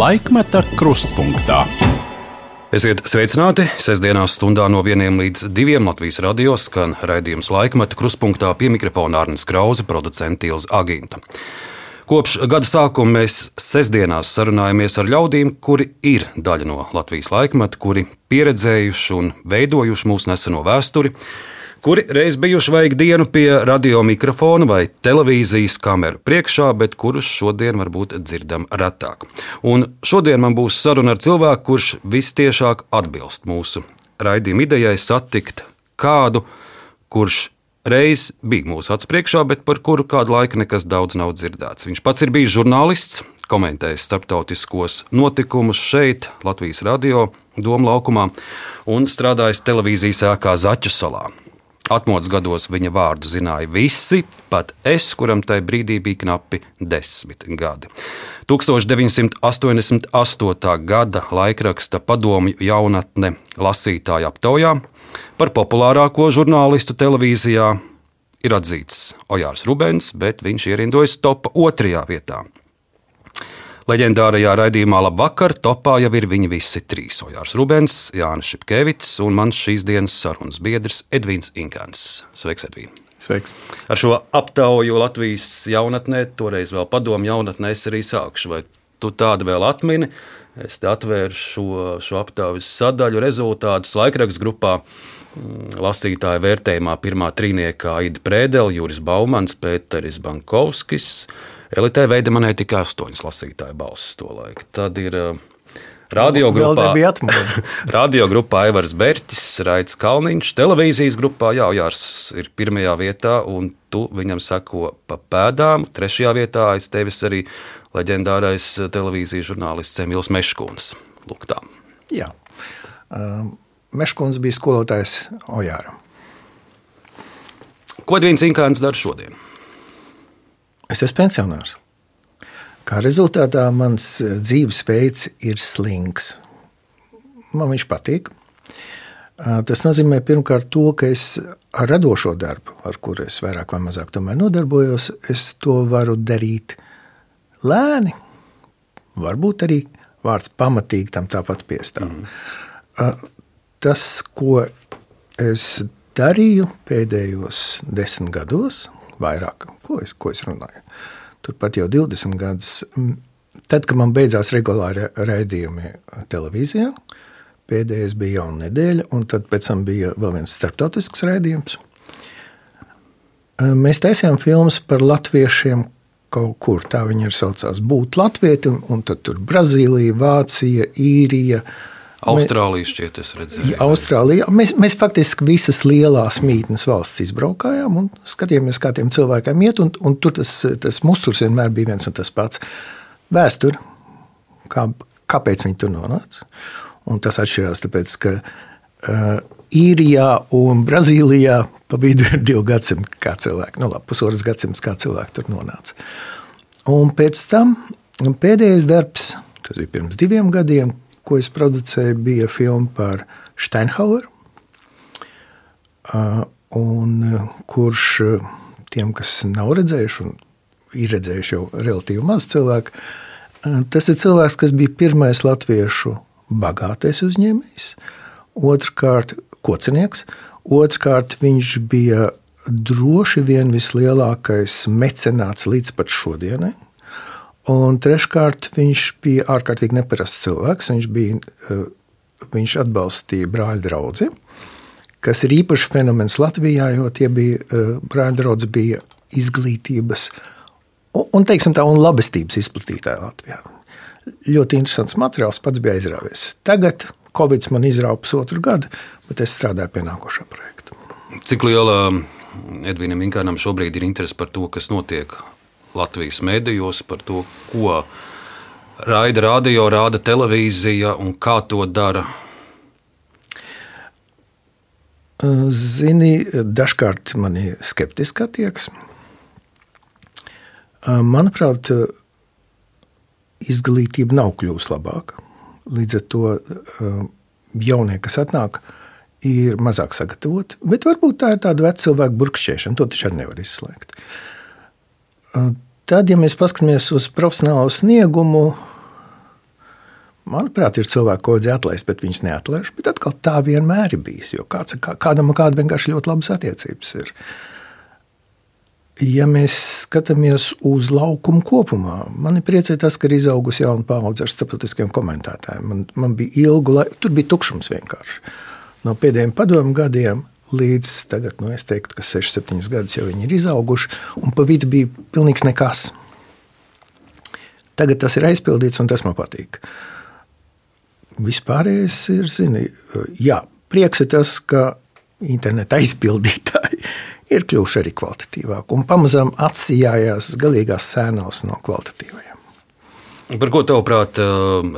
Laikmeta krustpunktā. Esiet sveicināti! Sestdienās stundā no vieniem līdz diviem Latvijas radio skan raidījums laikmeta krustpunktā pie mikrofona Arnijas Krause, producents Ilza Agīnta. Kopš gada sākuma mēs sestdienās sarunājamies ar ļaudīm, kuri ir daļa no Latvijas laikmeta, kuri pieredzējuši un veidojuši mūsu neseno vēsturi, kuri reiz bijuši vajag dienu pie radio mikrofona vai televīzijas kameru priekšā, bet kurus šodien varbūt dzirdam retāk. Un šodien man būs saruna ar cilvēku, kurš vistiešāk atbilst mūsu raidījuma idejai satikt kādu, kurš reiz bija mūsu acu priekšā, bet par kuru kādu laiku nekas daudz nav dzirdēts. Viņš pats ir bijis žurnālists, komentējis starptautiskos notikumus šeit, Latvijas radio, Doma laukumā, un strādājis televīzijas ēkā Zaķu salā. Atmodas gados viņa vārdu zināja visi, pat es, kuram tajā brīdī bija knapi desmit gadi. 1988. gada laikraksta padomju jaunatne lasītāja aptaujā par populārāko žurnālistu televīzijā ir atzīts Ojārs Rubens, bet viņš ierindojas topa otrajā vietā. Leģendārajā raidījumā Labvakar topā jau ir viņi visi trīs - Ojārs Rubens, Jānis Šepkevits un mans šīs dienas sarunas biedrs Edvins Inkants. Sveiks, Edvīn! Sveiks. Ar šo aptauju Latvijas jaunatnē, toreiz vēl padomu jaunatnē, es arī sākšu. Vai tu tādu vēl atmini? Es te atvēru šo, šo aptaujas sadaļu rezultātus laikraksta grupā. Mm, lasītāja vērtējumā pirmā trīniekā Aida Prēdele, Juris Baumans, Pēteris Bankovskis, Elitē veida manai tikai astoņas lasītāju balsis to laiku. Tad ir uh, radiogrupā, radiogrupā Aivars Berķis, Raits Kalniņš, televīzijas grupā Jāujārs ir pirmajā vietā, un tu viņam sako pa pēdām. Trešajā vietā aiz tevis arī leģendārais televīzijas žurnālists Emīls Meškuns. Lūk tā. Jā. Um, Meškuns bija skolotājs Ojāram. Ko Dvīns Inkāns dara šodien? Es esmu pensionārs. Kā rezultātā mans eh, dzīvesveids ir slings. Man viņš patīk. Tas nozīmē pirmkārt to, ka es ar radošo darbu, ar kuru es vairāk vai mazāk nodarbojos, es to varu darīt lēni. Varbūt arī vārds pamatīgi tam tāpat piestāv. Mm. Tas, ko es darīju pēdējos desmit gados, vairāk, ko es, ko es runāju. Turpat jau 20 gadus, tad, kad man beidzās regulāri raidījumi televīzijā, pēdējais bija jauna nedēļa, un tad pēc tam bija vēl viens starptautisks raidījums. Mēs taisījām filmas par latviešiem kaut kur, tā viņi ir saucās, būt latvieti, un, un tad tur Brazīlija, Vācija, Īrija, uh, Austrālija šķiet, es redzēju. Austrālijā. Mēs, mēs faktiski visas lielās mītnes valsts izbraukājām un skatījāmies, kā tiem cilvēkiem iet. Un, un tur tas, tas musturs vienmēr bija viens un tas pats. Vēsture, kā, kāpēc viņi tur nonāca. Un tas atšķirās, tāpēc, ka uh, Īrijā un Brazīlijā pa vidu ir divi gadsimti, kā cilvēki, nu, labi, pusotras gadsimts, kā cilvēki tur nonāca. Un pēc tam pēdējais darbs, tas bija pirms diviem gadiem, ko es producēju, bija filma par Steinhaueru. Un kurš tiem, kas nav redzējuši, un ir redzējuši jau relatīvi maz cilvēku, tas ir cilvēks, kas bija pirmais latviešu bagātais uzņēmējs, otrkārt, kocinieks, otrkārt, viņš bija droši vien vislielākais mecenāts līdz pat šodienai. Un treškārt, viņš bija ārkārtīgi neparasts cilvēks. Viņš, bija, eh, viņš atbalstīja brāļa draugu, kas ir īpašs fenomens Latvijā, jo tie bija eh, brāļa draugi, bija izglītības un, un, tā, un labestības izplatītāji Latvijā. Ļoti interesants materiāls, pats bija aizrāvies. Tagad Covid man izrāva pusotru gadu, bet es strādāju pie nākošā projekta. Cik liela Edvīnam Inkārnam šobrīd ir interese par to, kas notiek Latvijas medijos par to, ko raida radio, rāda televīzija un kā to dara. Zini, dažkārt man ir skeptiska attieksme. Manuprāt, izglītība nav kļuvusi labāka. Līdz ar to jaunie, kas atnāk, ir mazāk sagatavoti. Bet varbūt tā ir tāda veca cilvēka burkšķēšana. To taču arī nevar izslēgt. Tad, ja mēs paskatāmies uz profesionālo sniegumu, Manuprāt, ir cilvēki, ko vajadzēja atlaist, bet viņus neatlaiž. Bet atkal tā vienmēr ir bijis. Jo kāds, kā, kādam un kādam vienkārši ļoti labas attiecības ir. Ja mēs skatāmies uz laukumu kopumā, man ir priecē tas, ka ir izaugusi jauna paudze ar starptautiskiem komentētājiem. Man, man bija ilgu laiku, tur bija tukšums vienkārši. No pēdējiem padomu gadiem līdz tagad, nu, es teiktu, ka 6, 7 gadus jau viņi ir izauguši, un pa vidu bija pilnīgs nekas. Tagad tas ir aizpildīts, un tas man patīk. Vispārējais ir, zini, jā, prieks ir tas, ka interneta aizpildītāji ir kļuvuši arī kvalitatīvāki un pamazām atsijājās galīgās sēnās no kvalitatīvajiem. Par ko tavuprāt,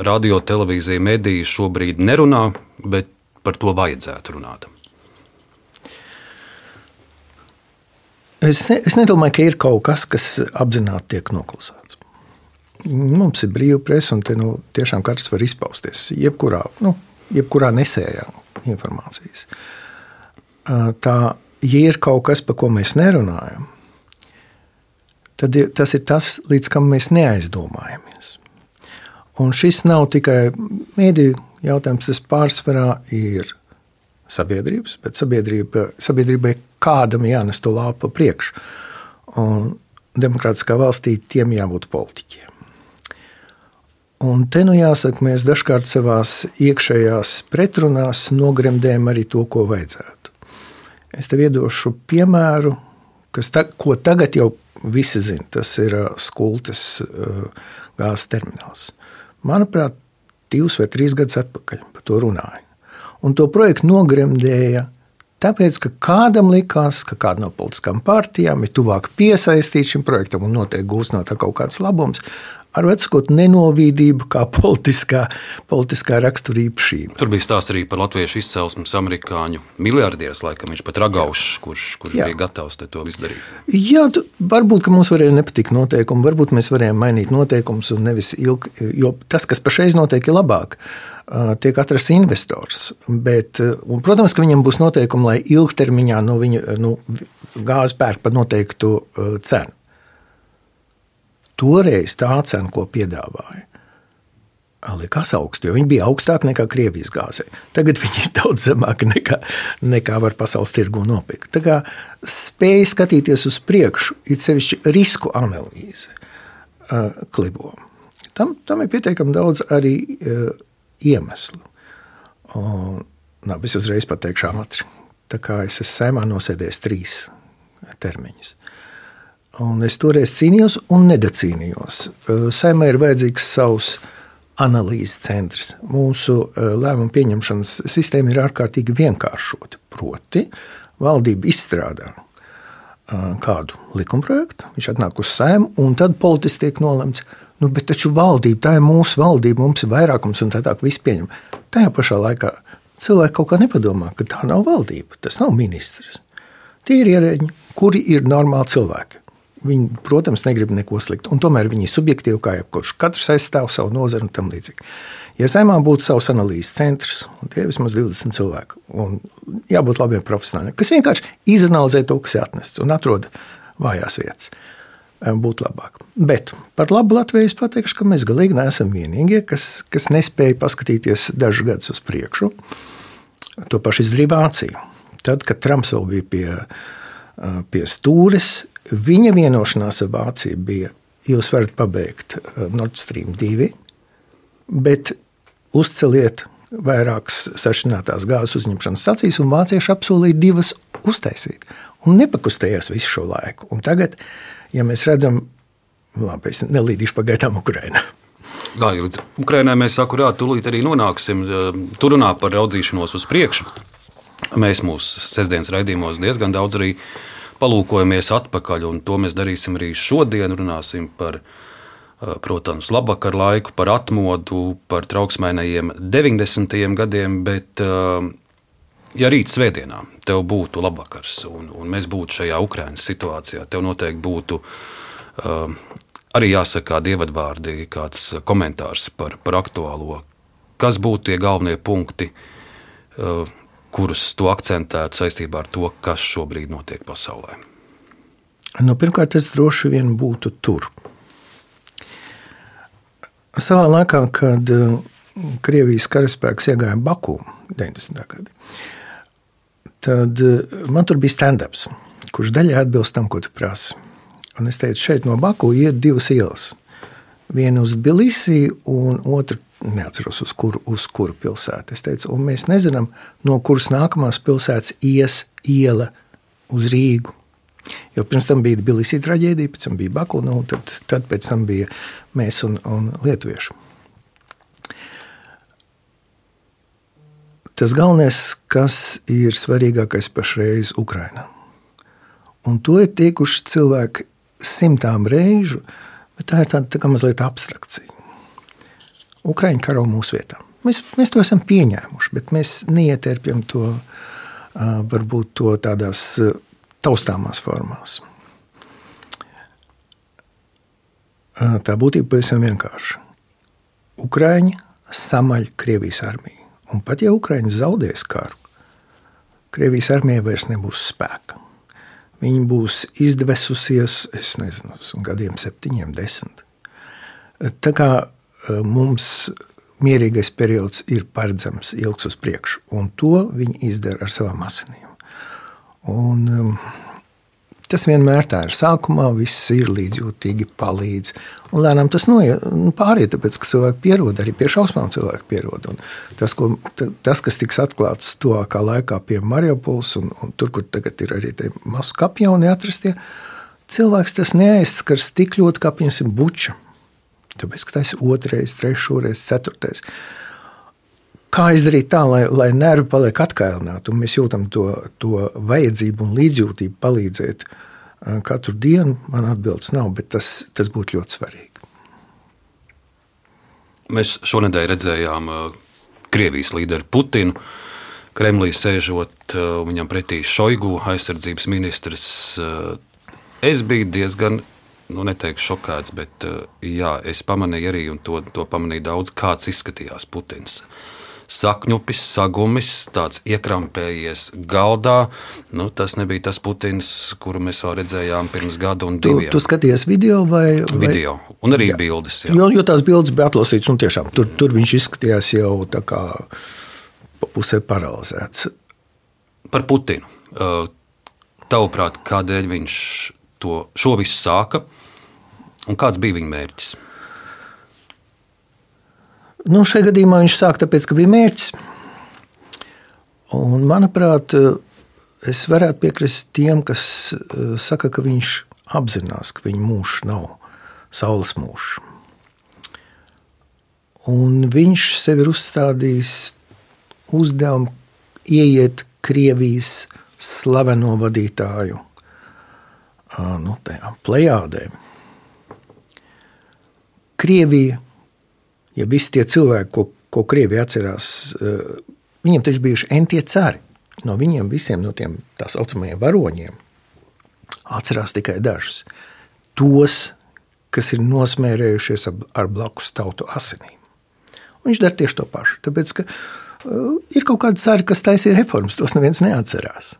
radio, televīzija, mediji šobrīd nerunā, bet par to vajadzētu runāt? Es, ne, es nedomāju, ka ir kaut kas, kas apzināti tiek noklusēts. Mums ir brīva presa, un te nu, tiešām katrs var izpausties jebkurā, nu, jebkurā nesējā informācijas. Tā ja ir kaut kas, par ko mēs nerunājam, tad tas ir tas, līdz kam mēs neaizdomājamies. Un šis nav tikai mēdīju jautājums, tas pārsvarā ir sabiedrības, bet sabiedrība, sabiedrībai kādam jānes to lāpu priekšu. Un demokrātiskā valstī tiem jābūt politiķiem. Un te nu jāsaka, mēs dažkārt savā iekšējās pretrunās nogremdējam arī to, ko vajadzētu. Es tev iedošu piemēru, kas ta, ko tagad jau visi zina. Tas ir skultes gāzes termināls. Manuprāt, divus vai trīs gadus atpakaļ par to runāja. Un to projektu nogremdēja tāpēc, ka kādam likās, ka kāda no politiskām partijām ir tuvāk piesaistīta šim projektam un noteikti gūs no tā kaut kāds labums ar vecāku nenovīdību, kā politiskā, politiskā raksturība. Tur bija stāsts arī par latviešu izcelsmes amerikāņu miljardieru, laikam viņš pat ragaušs, kurš, kurš Jā. bija gatavs to izdarīt. Jā, tu, varbūt mums varēja nepatikt noteikumi, varbūt mēs varējām mainīt noteikumus, un nevis ilgi, jo tas, kas pašreiz notiek, ir labāk. Tiek atrasts investors, bet, un, protams, ka viņam būs noteikumi, lai ilgtermiņā no viņa nu, gāzi pērk par noteiktu cenu toreiz tā cena, ko piedāvāja, likās augstu, jo viņi bija augstāki nekā Krievijas gāzē. Tagad viņi ir daudz zemāki nekā, nekā var pasaules tirgu nopirkt. Tā kā spēja skatīties uz priekšu, ir sevišķi risku analīze uh, klibo. Tam, tam ir pietiekami daudz arī uh, iemeslu. Un, nā, es uzreiz pateikšu ātri. Tā kā es esmu saimā nosēdējis trīs termiņus. Un es toreiz cīnījos un nedacīnījos. Saimē ir vajadzīgs savs analīzes centrs. Mūsu lēmumu pieņemšanas sistēma ir ārkārtīgi vienkāršota. Proti, valdība izstrādā kādu likumprojektu, viņš atnāk uz sēmu, un tad politiski tiek nolemts, nu, bet taču valdība, tā ir mūsu valdība, mums ir vairākums un tā tālāk, viss pieņem. Tajā pašā laikā cilvēki kaut kā nepadomā, ka tā nav valdība, tas nav ministrs. Tie ir ierēģi, kuri ir normāli cilvēki. Viņi, protams, negrib neko sliktu, un tomēr viņi ir subjektīvi, kā jebkurš. Katrs aizstāv savu nozari un tam līdzīgi. Ja saimā būtu savs analīzes centrs, un tie ir vismaz 20 cilvēki, un jābūt labiem profesionāļiem, kas vienkārši izanalizē to, kas ir atnests un atrod vājās vietas, būtu labāk. Bet par labu Latviju es pateikšu, ka mēs galīgi neesam vienīgie, kas, kas nespēja paskatīties dažus gadus uz priekšu. To pašu izdarīja Vācija. Tad, kad Trumps vēl bija pie, pie stūres, Viņa vienošanās ar Vāciju bija, jūs varat pabeigt uh, Nord Stream 2, bet uzceliet vairākas sašķinātās gāzes uzņemšanas stacijas, un vācieši apsolīja divas uztaisīt. Un nepakustējās visu šo laiku. Un tagad, ja mēs redzam, labi, es nelīdīšu pagaidām Ukraiņā. Kā jau līdz Ukraiņai mēs jā, tūlīt arī nonāksim. Tur runā par raudzīšanos uz priekšu. Mēs mūsu sestdienas raidījumos diezgan daudz arī uh, palūkojamies atpakaļ, un to mēs darīsim arī šodien. Runāsim par, protams, labvakar laiku, par atmodu, par trauksmēnajiem 90. gadiem, bet, ja rīt svētdienā tev būtu labvakars, un, un mēs būtu šajā Ukraiņas situācijā, tev noteikti būtu arī jāsaka kādi ievadvārdi, kāds komentārs par, par aktuālo. Kas būtu tie galvenie punkti? Kurus to akcentētu saistībā ar to, kas šobrīd notiek pasaulē? Nu, pirmkārt, es droši vien būtu tur. Savā laikā, kad uh, Krievijas karaspēks iegāja Baku 90. gadā, tad man tur bija stand-ups, kurš daļai atbilst tam, ko tu prasi. Un es teicu, šeit no Baku iet divas ielas. Viena uz Tbilisi, un otra neatceros, uz kuru, uz kuru pilsētu. Es teicu, un mēs nezinām, no kuras nākamās pilsētas ies iela uz Rīgu. Jo pirms tam bija Tbilisi traģēdija, pēc tam bija Baku, nu, tad, tad pēc tam bija mēs un, un Lietuvieši. Tas galvenais, kas ir svarīgākais pašreiz Ukrainā. Un to ir tiekuši cilvēki simtām reižu, bet tā ir tāda tā mazliet abstrakcija. Ukraiņi karo mūsu vietā. Mēs, mēs to esam pieņēmuši, bet mēs neieterpjam to varbūt to tādās taustāmās formās. Tā būtība pavisam vienkārša. Ukraiņi samaļ Krievijas armiju. Un pat ja Ukraiņi zaudēs karu, Krievijas armijai vairs nebūs spēka. Viņa būs izdvesusies, es nezinu, gadiem septiņiem, desmit. Tā kā mums mierīgais periods ir paredzams ilgs uz priekšu, un to viņi izdara ar savām asinīm. Un, tas vienmēr tā ir. Sākumā viss ir līdzjūtīgi, palīdz. Un lēnām tas noiet, nu, pāriet, tāpēc ka cilvēki pierod, arī pie šausmām cilvēki pierod. Un tas, ko, tas, kas tiks atklāts tuvākā laikā pie Mariupols, un, un tur, kur tagad ir arī masu kapjauni atrastie, cilvēks tas neaizskars tik ļoti kā, piemēram, buča. Tāpēc, ka tas ir otrais, trešais, ceturtais. Kā izdarīt tā, lai, lai nervi paliek atkailināti, un mēs jūtam to, to vajadzību un līdzjūtību palīdzēt katru dienu? Man atbildes nav, bet tas, tas būtu ļoti svarīgi. Mēs šonadēļ redzējām Krievijas līderi Putinu. Kremlī sēžot viņam pretī Šoigu, aizsardzības ministrs. Es biju diezgan nu, neteikšu šokēts, bet eh, jā, es pamanīju arī, un to, to pamanīja daudz, kāds izskatījās Putins. Sakņupis, sagumis, tāds iekrampējies galdā. Nu, tas nebija tas Putins, kuru mēs vēl redzējām pirms gada un diviem. Tu, tu skaties video vai? Video, un arī jā. bildes. Jā. Jo, jo tās bildes bija atlasītas, un tiešām tur, tur viņš izskatījās jau tā kā pusē paralizēts. Par Putinu. Eh, tavuprāt, kādēļ viņš to, šo visu sāka un kāds bija viņa mērķis? Nu, šajā gadījumā viņš sāka tāpēc, ka bija mērķis. Un, manuprāt, es varētu piekrist tiem, kas eh, saka, ka viņš apzinās, ka viņa mūžs nav saules mūžs. Un viņš sev ir uzstādījis uzdevumu ieiet Krievijas slaveno vadītāju nu, plējādēm. Krievija, ja visi tie cilvēki, ko, ko Krievija atcerās, viņiem taču bijuši entie cari. No viņiem visiem, no tiem tā saucamajiem varoņiem, atcerās tikai dažus. Tos, kas ir nosmērējušies ar blakus tautu asinīm. Un viņš dara tieši to pašu. Tāpēc, ka uh, ir kaut kādi cari, kas taisīja reformas, tos neviens neatcerās.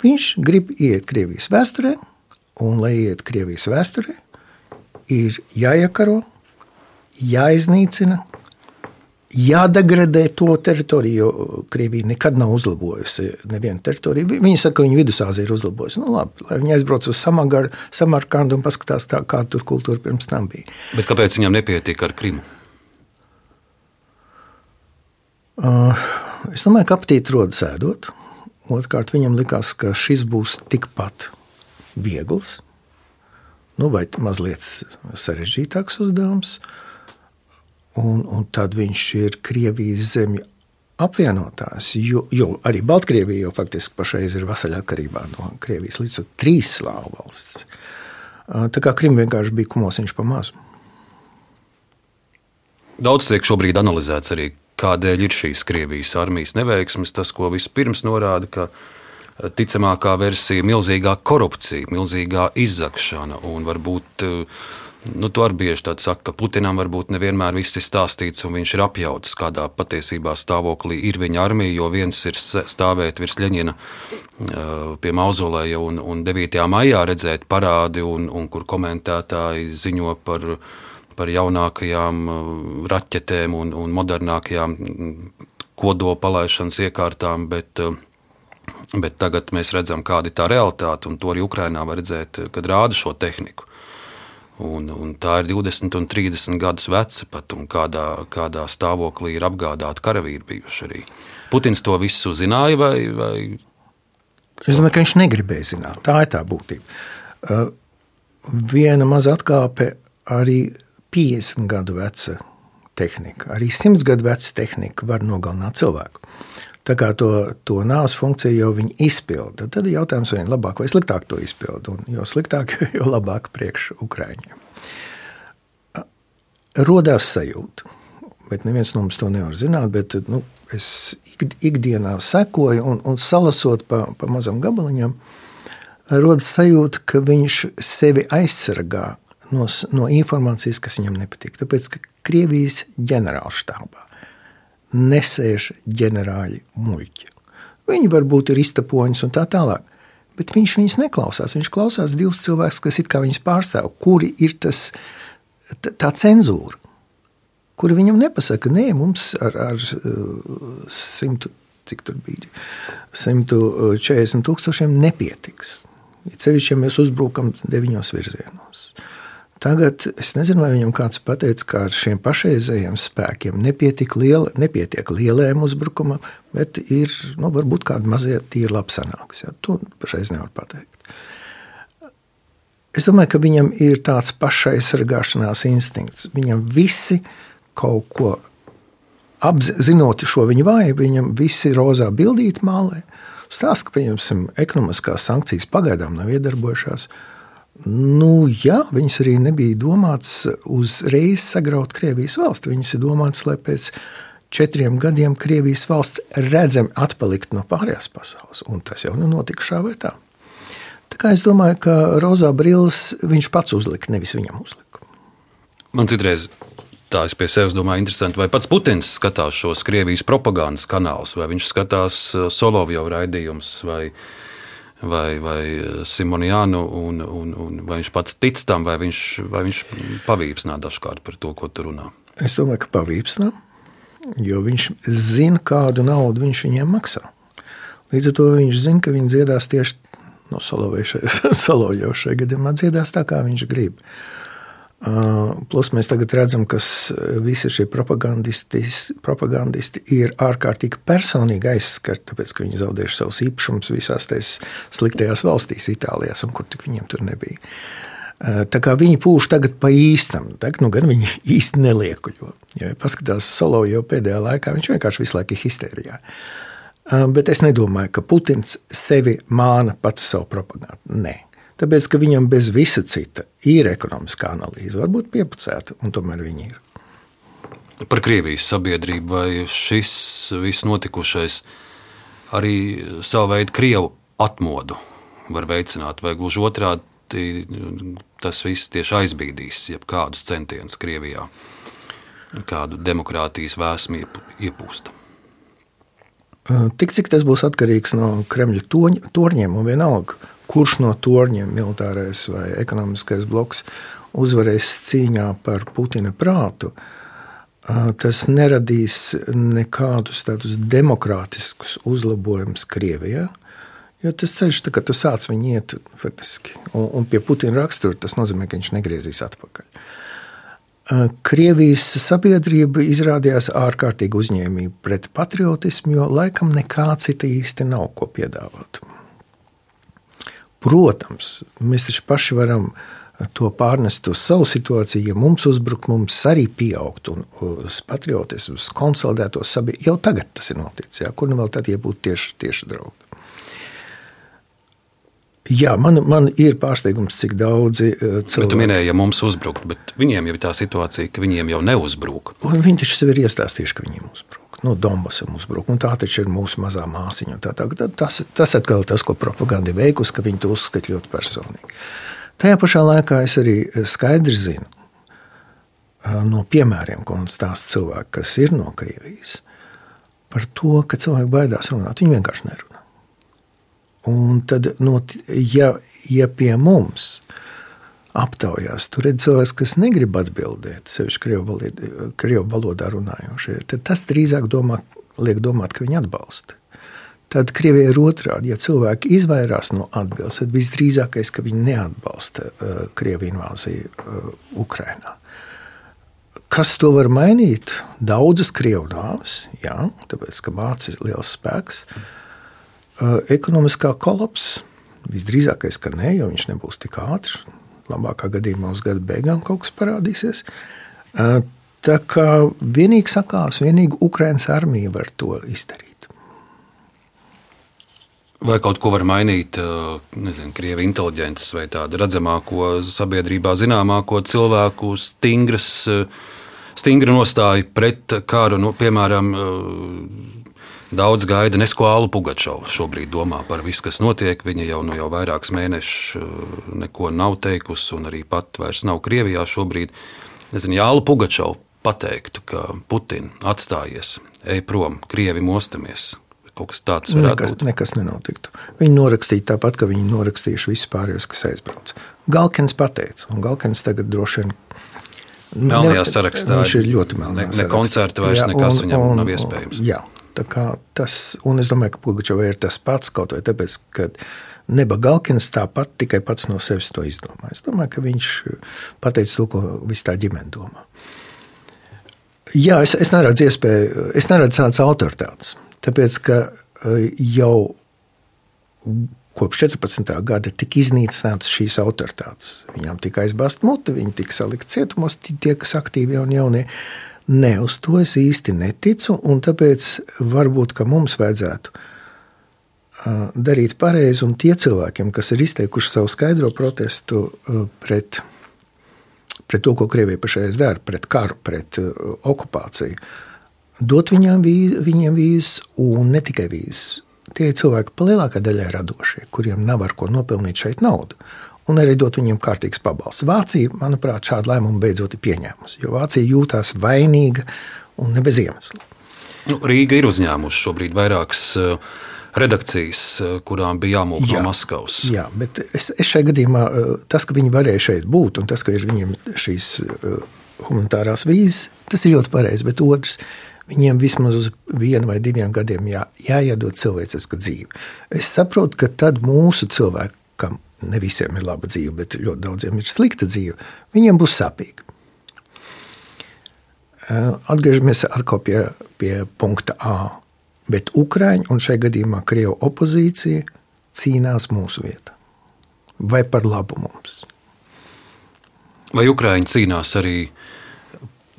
Viņš grib iet Krievijas vēsturē, Un, lai iet Krievijas vēsturē, ir jāiekaro, jāiznīcina, jādegradē to teritoriju, jo Krievija nekad nav uzlabojusi nevienu teritoriju. Viņi saka, ka viņa vidusāzija ir uzlabojusi. Nu, labi, lai viņi aizbrauc uz Samarkandu un paskatās, tā, kā tur kultūra pirms tam bija. Bet kāpēc viņam nepietiek ar Krimu? Uh, es domāju, ka apetīti rodas ēdot. Otrkārt, viņam likās, ka šis būs tikpat viegls, nu, vai mazliet sarežģītāks uzdevums. Un, un tad viņš ir Krievijas zemju apvienotājs, jo, jo arī Baltkrievija jau faktiski pašreiz ir vasaļatkarībā no Krievijas līdz trīs slāvu valsts. Tā kā Krim vienkārši bija kumosiņš pa mazu. Daudz tiek šobrīd analizēts arī, kādēļ ir šīs Krievijas armijas neveiksmes. Tas, ko vispirms norāda, ka ticamākā versija - milzīgā korupcija, milzīgā izzakšana. Un varbūt nu, to arī bieži saka, ka Putinam varbūt nevienmēr viss ir stāstīts, un viņš ir apjauts, kādā patiesībā stāvoklī ir viņa armija. Jo viens ir stāvēt virs Leņķina pie mauzolēja un, un 9. maijā redzēt parādi, un, un kur komentētāji ziņo par par jaunākajām raķetēm un, un modernākajām kodola palaišanas iekārtām, bet, bet tagad mēs redzam, kāda ir tā realitāte, un to arī Ukrainā var redzēt, kad rāda šo tehniku. Un, un tā ir 20 un 30 gadus veca pat, un kādā, kādā stāvoklī ir apgādāti karavīri bijuši arī. Putins to visu zināja, vai, vai Es domāju, ka viņš negribēja zināt. Tā ir tā būtība. Uh, viena maza atkāpe arī 50 gadu veca tehnika, arī 100 gadu veca tehnika var nogalināt cilvēku. Tā kā to, to nāves funkciju jau viņi izpilda, tad ir jautājums, vai viņi labāk vai sliktāk to izpilda. Un jo sliktāk, jo labāk priekš Ukraiņiem. Rodās sajūta, bet neviens no mums to nevar zināt. Bet, nu, es ikdienā sekoju un, un salasot pa, pa mazam gabaliņam, rodas sajūta, ka viņš sevi aizsargā no, no informācijas, kas viņam nepatīk. Tāpēc, ka Krievijas ģenerālštābā nesēž ģenerāļi muļķi. Viņi varbūt ir iztapoņas un tā tālāk. Bet viņš viņus neklausās. Viņš klausās divus cilvēkus, kas it kā viņus pārstāv. Kuri ir tas, tā cenzūra? Kuri viņam nepasaka, nē, mums ar, ar simtu, cik tur bija, 140 tūkstošiem nepietiks. Ceļš, ja mēs uzbrukam deviņos virzienos. Tagad es nezinu, vai viņam kāds pateica, ka ar šiem pašreizējiem spēkiem nepietiek, liela, nepietiek lielajam uzbrukumam, bet ir nu, varbūt kāda mazliet tīra labi sanāks. Ja? To pašreiz nevar pateikt. Es domāju, ka viņam ir tāds pašaizsargāšanās instinkts. Viņam visi kaut ko apzinot šo viņa vājību, viņam visi rozā bildīti mālē. Stāsta, ka, pieņemsim, ekonomiskās sankcijas pagaidām nav iedarbojušās. Nu, jā, viņas arī nebija domātas uzreiz sagraut Krievijas valsti. Viņas ir domātas, lai pēc četriem gadiem Krievijas valsts redzami atpalikt no pārējās pasaules. Un tas jau nu notika šā vai tā. Tā kā es domāju, ka rozā brilles viņš pats uzlika, nevis viņam uzlika. Man citreiz tā es pie sevis domāju, interesanti, vai pats Putins skatās šos Krievijas propagandas kanālus, vai viņš skatās Solovjovu raidījumus, vai viņa vai, vai Simonijānu, un, un, un vai viņš pats tic tam, vai viņš, vai viņš pavīpsnā dažkārt par to, ko tur runā. Es domāju, ka pavīpsnā, jo viņš zina, kādu naudu viņš viņiem maksā. Līdz ar to viņš zina, ka viņi dziedās tieši no Solovjau šajā gadījumā dziedās tā, kā viņš grib. Uh, Plus mēs tagad redzam, ka visi šie propagandisti, ir ārkārtīgi personīgi aizskarti, tāpēc ka viņi zaudējuši savus īpašumus visās tās sliktajās valstīs, Itālijās, un kur tik viņiem tur nebija. Tā kā viņi pūš tagad pa īstam, tagad nu gan viņi īsti neliekuļo. Ja paskatās solo jau pēdējā laikā, viņš vienkārši visu laiku ir histērijā. Bet es nedomāju, ka Putins sevi māna pats savu propagandu. Nē. Tāpēc, ka viņam bez visa cita ir ekonomiskā analīze, varbūt piepucēta, un tomēr viņi ir. Par Krievijas sabiedrību vai šis viss notikušais arī savu veidu krievu atmodu var veicināt, vai gluži otrādi tas viss tieši aizbīdīs jebkādus centienus Krievijā, kādu demokrātijas vēsmu iepūst. Tik cik tas būs atkarīgs no Kremļa torņiem, un vienalga, kurš no torņiem, militārais vai ekonomiskais bloks, uzvarēs cīņā par Putina prātu, tas neradīs nekādus tādus demokrātiskus uzlabojumus Krievijā. Jo tas ceļš, kad tu sāc viņu iet, faktiski, un, un pie Putina rakstura tas nozīmē, ka viņš negriezīs atpakaļ. Krievijas sabiedrība izrādījās ārkārtīgi uzņēmīga pret patriotismu, jo laikam nekā cita īsti nav ko piedāvāt. Protams, mēs taču paši varam to pārnest uz savu situāciju. Ja mums uzbruk, mums arī pieaugt un uz patriotismu, konsolidēto sabiedrību. Jau tagad tas ir noticis. Jā. Kur nu vēl tad, ja būtu tieši, tieši draugi? Jā, man, man ir pārsteigums, cik daudzi cilvēki. Bet tu minēji, ja mums uzbrukt, bet viņiem jau ir tā situācija, ka viņiem jau neuzbruk. Un viņi taču sev ir iestāstījuši, ka viņiem uzbruk nu, Donbasam uzbruk. Un tā taču ir mūsu mazā māsiņa. Tā, tā, tas, tas atkal ir tas, ko propaganda ir veikusi, ka viņi to uzskata ļoti personīgi. Tajā pašā laikā es arī skaidri zinu no piemēriem, ko stāsta cilvēki, kas ir no Krievijas, par to, ka cilvēki baidās runāt. Viņi vienkārši nerunā. Un tad, no, ja, ja pie mums aptaujās, tur redz cilvēks, kas negrib atbildēt, sevišķi krievu, krievu valodā runājošie, tad tas drīzāk domā, liek domāt, ka viņi atbalsta. Tad Krievija ir otrādi. Ja cilvēki izvairās no atbildes, tad visdrīzākais, ka viņi neatbalsta uh, Krievijas invāziju uh, Ukrajinā. Kas to var mainīt? Daudzas krievu nāves, jā, tāpēc ka mācis ir liels spēks. Uh, ekonomiskā kolapsa visdrīzākais, ka nē, jo viņš nebūs tik ātrs. Labākā gadījumā uz gada beigām kaut kas parādīsies. Uh, tā kā vienīgi sakās, vienīgi Ukraiņas armija var to izdarīt. Vai kaut ko var mainīt, nezinu, krievi inteliģences vai tādu redzamāko sabiedrībā zināmāko cilvēku stingras, stingra nostāja pret kāru, nu, piemēram, Daudz gaida Neskolu Pugačovu. Šobrīd domā par visu, kas notiek. Viņa jau, nu, jau vairākus mēnešus neko nav teikusi, un arī pat vairs nav Krievijā šobrīd. Nezinu, Jālu Pugačovu pateiktu, ka Putina atstājies, ej prom, Krievi mostamies. Kaut kas tāds varētu nekas, būt. Nekas nenotiktu. Viņi norakstīja tāpat, ka viņi norakstījuši visus pārējos, kas aizbrauc. Galkins pateica, un Galkins tagad droši vien. Melnajā sarakstā. Viņš ir ļoti melnajā. Ne, ne koncerta vairs jā, nekas un, viņam un, nav iespējams. Jā, tas, un es domāju, ka Pugačovai ir tas pats kaut vai tāpēc, ka Neba Galkins tāpat tikai pats no sevis to izdomā. Es domāju, ka viņš pateica to, ko viss tā ģimene domā. Jā, es, es neredzu iespēju, es neredzu tādas autoritātes. Tāpēc, ka e, jau kopš 14. gada tika iznīcināts šīs autoritātes. Viņām tika aizbāzta mute, viņi tika salikt cietumos, tie, kas aktīvi un jaunie. Nē, uz to es īsti neticu, un tāpēc varbūt mums vajadzētu e, darīt pareizi, un tie cilvēkiem, kas ir izteikuši savu skaidro protestu e, pret, pret to, ko Krievija pašreiz dara, pret karu, pret okupāciju, dot viņām vīz, viņiem vīzes, un ne tikai vīzes. Tie ir cilvēki, pa lielākā daļa radošie, kuriem nav ar ko nopelnīt šeit naudu. Un arī dot viņiem kārtīgs pabalsts. Vācija, manuprāt, šādu lēmumu beidzot ir pieņēmusi, jo Vācija jūtās vainīga un ne bez iemesla. Nu, Rīga ir uzņēmusi šobrīd vairākas uh, redakcijas, uh, kurām bija jāmūk no Maskavas. Jā, bet es, es šajā gadījumā uh, tas, ka viņi varēja šeit būt un tas, ka ir viņiem šīs humanitārās vīzes, tas ir ļoti pareizi. Bet otrs, viņiem vismaz uz vienu vai diviem gadiem jā, jāiedod cilvēciska dzīve. Es saprotu, ka tad mūsu cilvēkam, ne visiem ir laba dzīve, bet ļoti daudziem ir slikta dzīve, viņiem būs sāpīgi. Atgriežamies atkal pie, pie punkta A. Bet Ukrāņi un šajā gadījumā Krievijas opozīcija cīnās mūsu vietā. Vai par labu mums? Vai Ukrāņi cīnās arī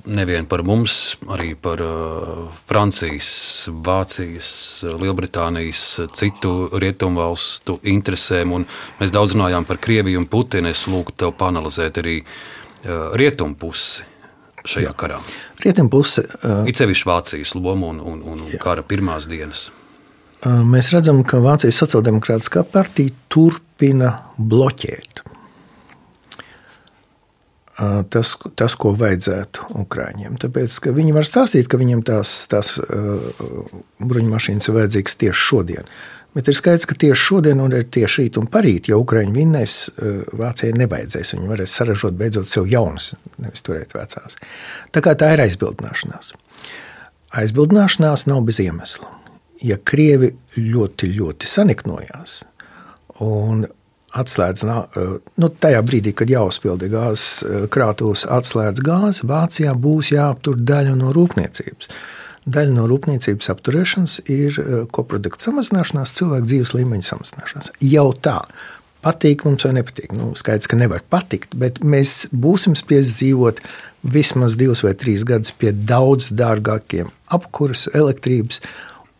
nevien par mums, arī par uh, Francijas, Vācijas, Lielbritānijas, citu rietumvalstu interesēm. Un mēs daudz runājām par Krieviju un Putinu. Es lūgtu tev panelizēt arī uh, rietumu pusi šajā karā. Rietumu puse. Uh, It sevišķi Vācijas lomu un, un, un jā. kara pirmās dienas. Uh, mēs redzam, ka Vācijas sociāldemokrātiskā partija turpina bloķēt tas, tas, ko vajadzētu Ukrāņiem. Tāpēc viņi var stāstīt, ka viņiem tās, tās bruņmašīnas ir vajadzīgas tieši šodien. Bet ir skaidrs, ka tieši šodien un tieši rīt un parīt, ja Ukrāņi vinnēs, Vācijai nevajadzēs. Viņi varēs saražot beidzot sev jaunas, nevis turēt vecās. Tā kā tā ir aizbildināšanās. Aizbildināšanās nav bez iemesla. Ja Krievi ļoti, ļoti saniknojās un atslēdz, nu, tajā brīdī, kad jāuzpilda gāzes krātuves, atslēdz gāzi, Vācijā būs jāaptur daļa no rūpniecības. Daļa no rūpniecības apturēšanas ir koprodukta samazināšanās, cilvēku dzīves līmeņa samazināšanās. Jau tā. Patīk mums vai nepatīk. Nu, skaidrs, ka nevar patikt, bet mēs būsim spiest dzīvot vismaz divus vai trīs gadus pie daudz dārgākiem apkurses, elektrības,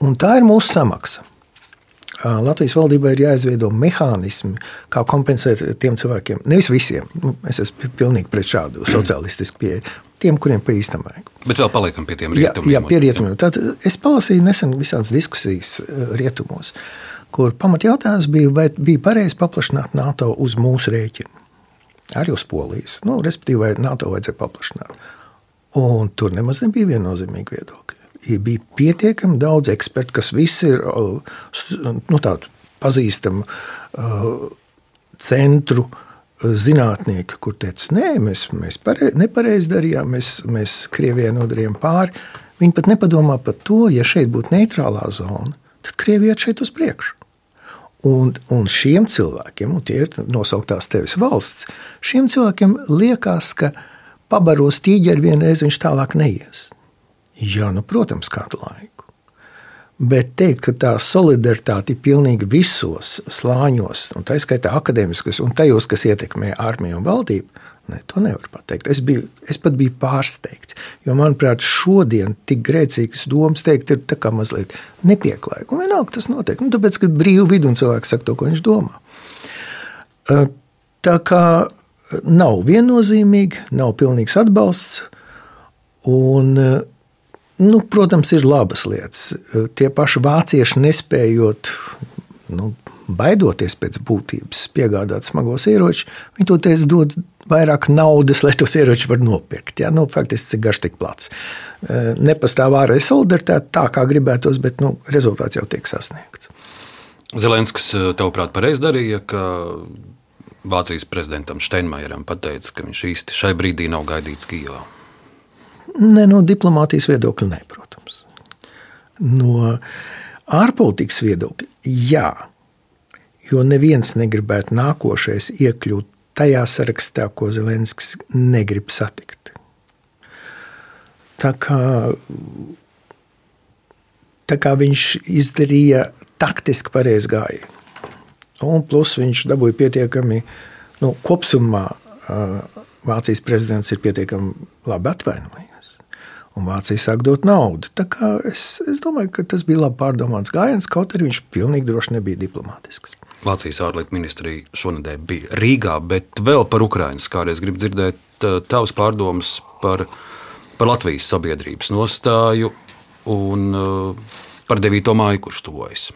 un tā ir mūsu samaksa. Latvijas valdībai ir jāizveido mehānismi, kā kompensēt tiem cilvēkiem, nevis visiem. Nu, es esmu pilnīgi pret šādu sociālistisku pieeju. Tiem, kuriem pa īstam vajag. Bet vēl paliekam pie tiem rietumiem. Jā, jā pie rietumiem. Tad es palasīju nesen visādas diskusijas rietumos, kur pamatjautājums bija, vai bija pareizi paplašināt NATO uz mūsu rēķinu. Arī uz Polijas. Nu, respektīvi, vai NATO vajadzēja paplašināt. Un tur nemaz nebija viennozīmīga viedokļa bija pietiekami daudz ekspertu, kas visi ir nu, tādi pazīstami centru zinātnieki, kur teica, nē, mēs, mēs pare, nepareizi darījām, mēs, mēs Krievijai nodarījām pāri. Viņi pat nepadomā par to, ja šeit būtu neitrālā zona, tad Krievija iet šeit uz priekšu. Un, un šiem cilvēkiem, un tie ir nosauktās tevis valsts, šiem cilvēkiem liekas, ka pabaros tīģeri vienreiz viņš tālāk neies. Jā, nu, protams, kādu laiku. Bet teikt, ka tā solidaritāte ir pilnīgi visos slāņos, un tā skaitā akadēmiskos, un tajos, kas ietekmē armiju un valdību, ne, to nevar pateikt. Es, biju, es pat biju pārsteigts. Jo, manuprāt, šodien tik grēcīgas domas teikt, ir mazliet nepieklājīgi. Un vienalga tas notiek. Nu, tāpēc, ka brīvi vidu un cilvēks saka to, ko viņš domā. Tā kā nav viennozīmīgi, nav pilnīgs atbalsts. Un, Nu, protams, ir labas lietas. Tie paši vācieši nespējot, nu, baidoties pēc būtības, piegādāt smagos ieročus, viņi to teica, dod vairāk naudas, lai tos ieročus var nopirkt. Ja? Nu, faktiski, cik garš tik plats. E, nepastāv ārēja solidaritāte tā, kā gribētos, bet nu, rezultāts jau tiek sasniegts. Zelenskis, e, tavuprāt, pareizi darīja, ka Vācijas prezidentam Steinmeieram pateica, ka viņš īsti šai brīdī nav gaidīts Kijavā. Ne no diplomātijas viedokļa, ne, protams. No ārpolitikas viedokļa, jā. Jo neviens negribētu nākošais iekļūt tajā sarakstā, ko Zelenskis negrib satikt. Tā kā, tā kā viņš izdarīja taktiski pareizi gājienu. Un plus viņš dabūja pietiekami nu, kopumā. Vācijas prezidents ir pietiekami labi atvainojis un Vācija sāk dot naudu. Es, es domāju, ka tas bija labi pārdomāts gājiens, kaut arī viņš pilnīgi droši nebija diplomātisks. Vācijas ārlietu ministrija šonadēļ bija Rīgā, bet vēl par Ukraiņas kārtu es gribu dzirdēt tavas pārdomas par, par Latvijas sabiedrības nostāju un par 9. māju, kurš tuvojas.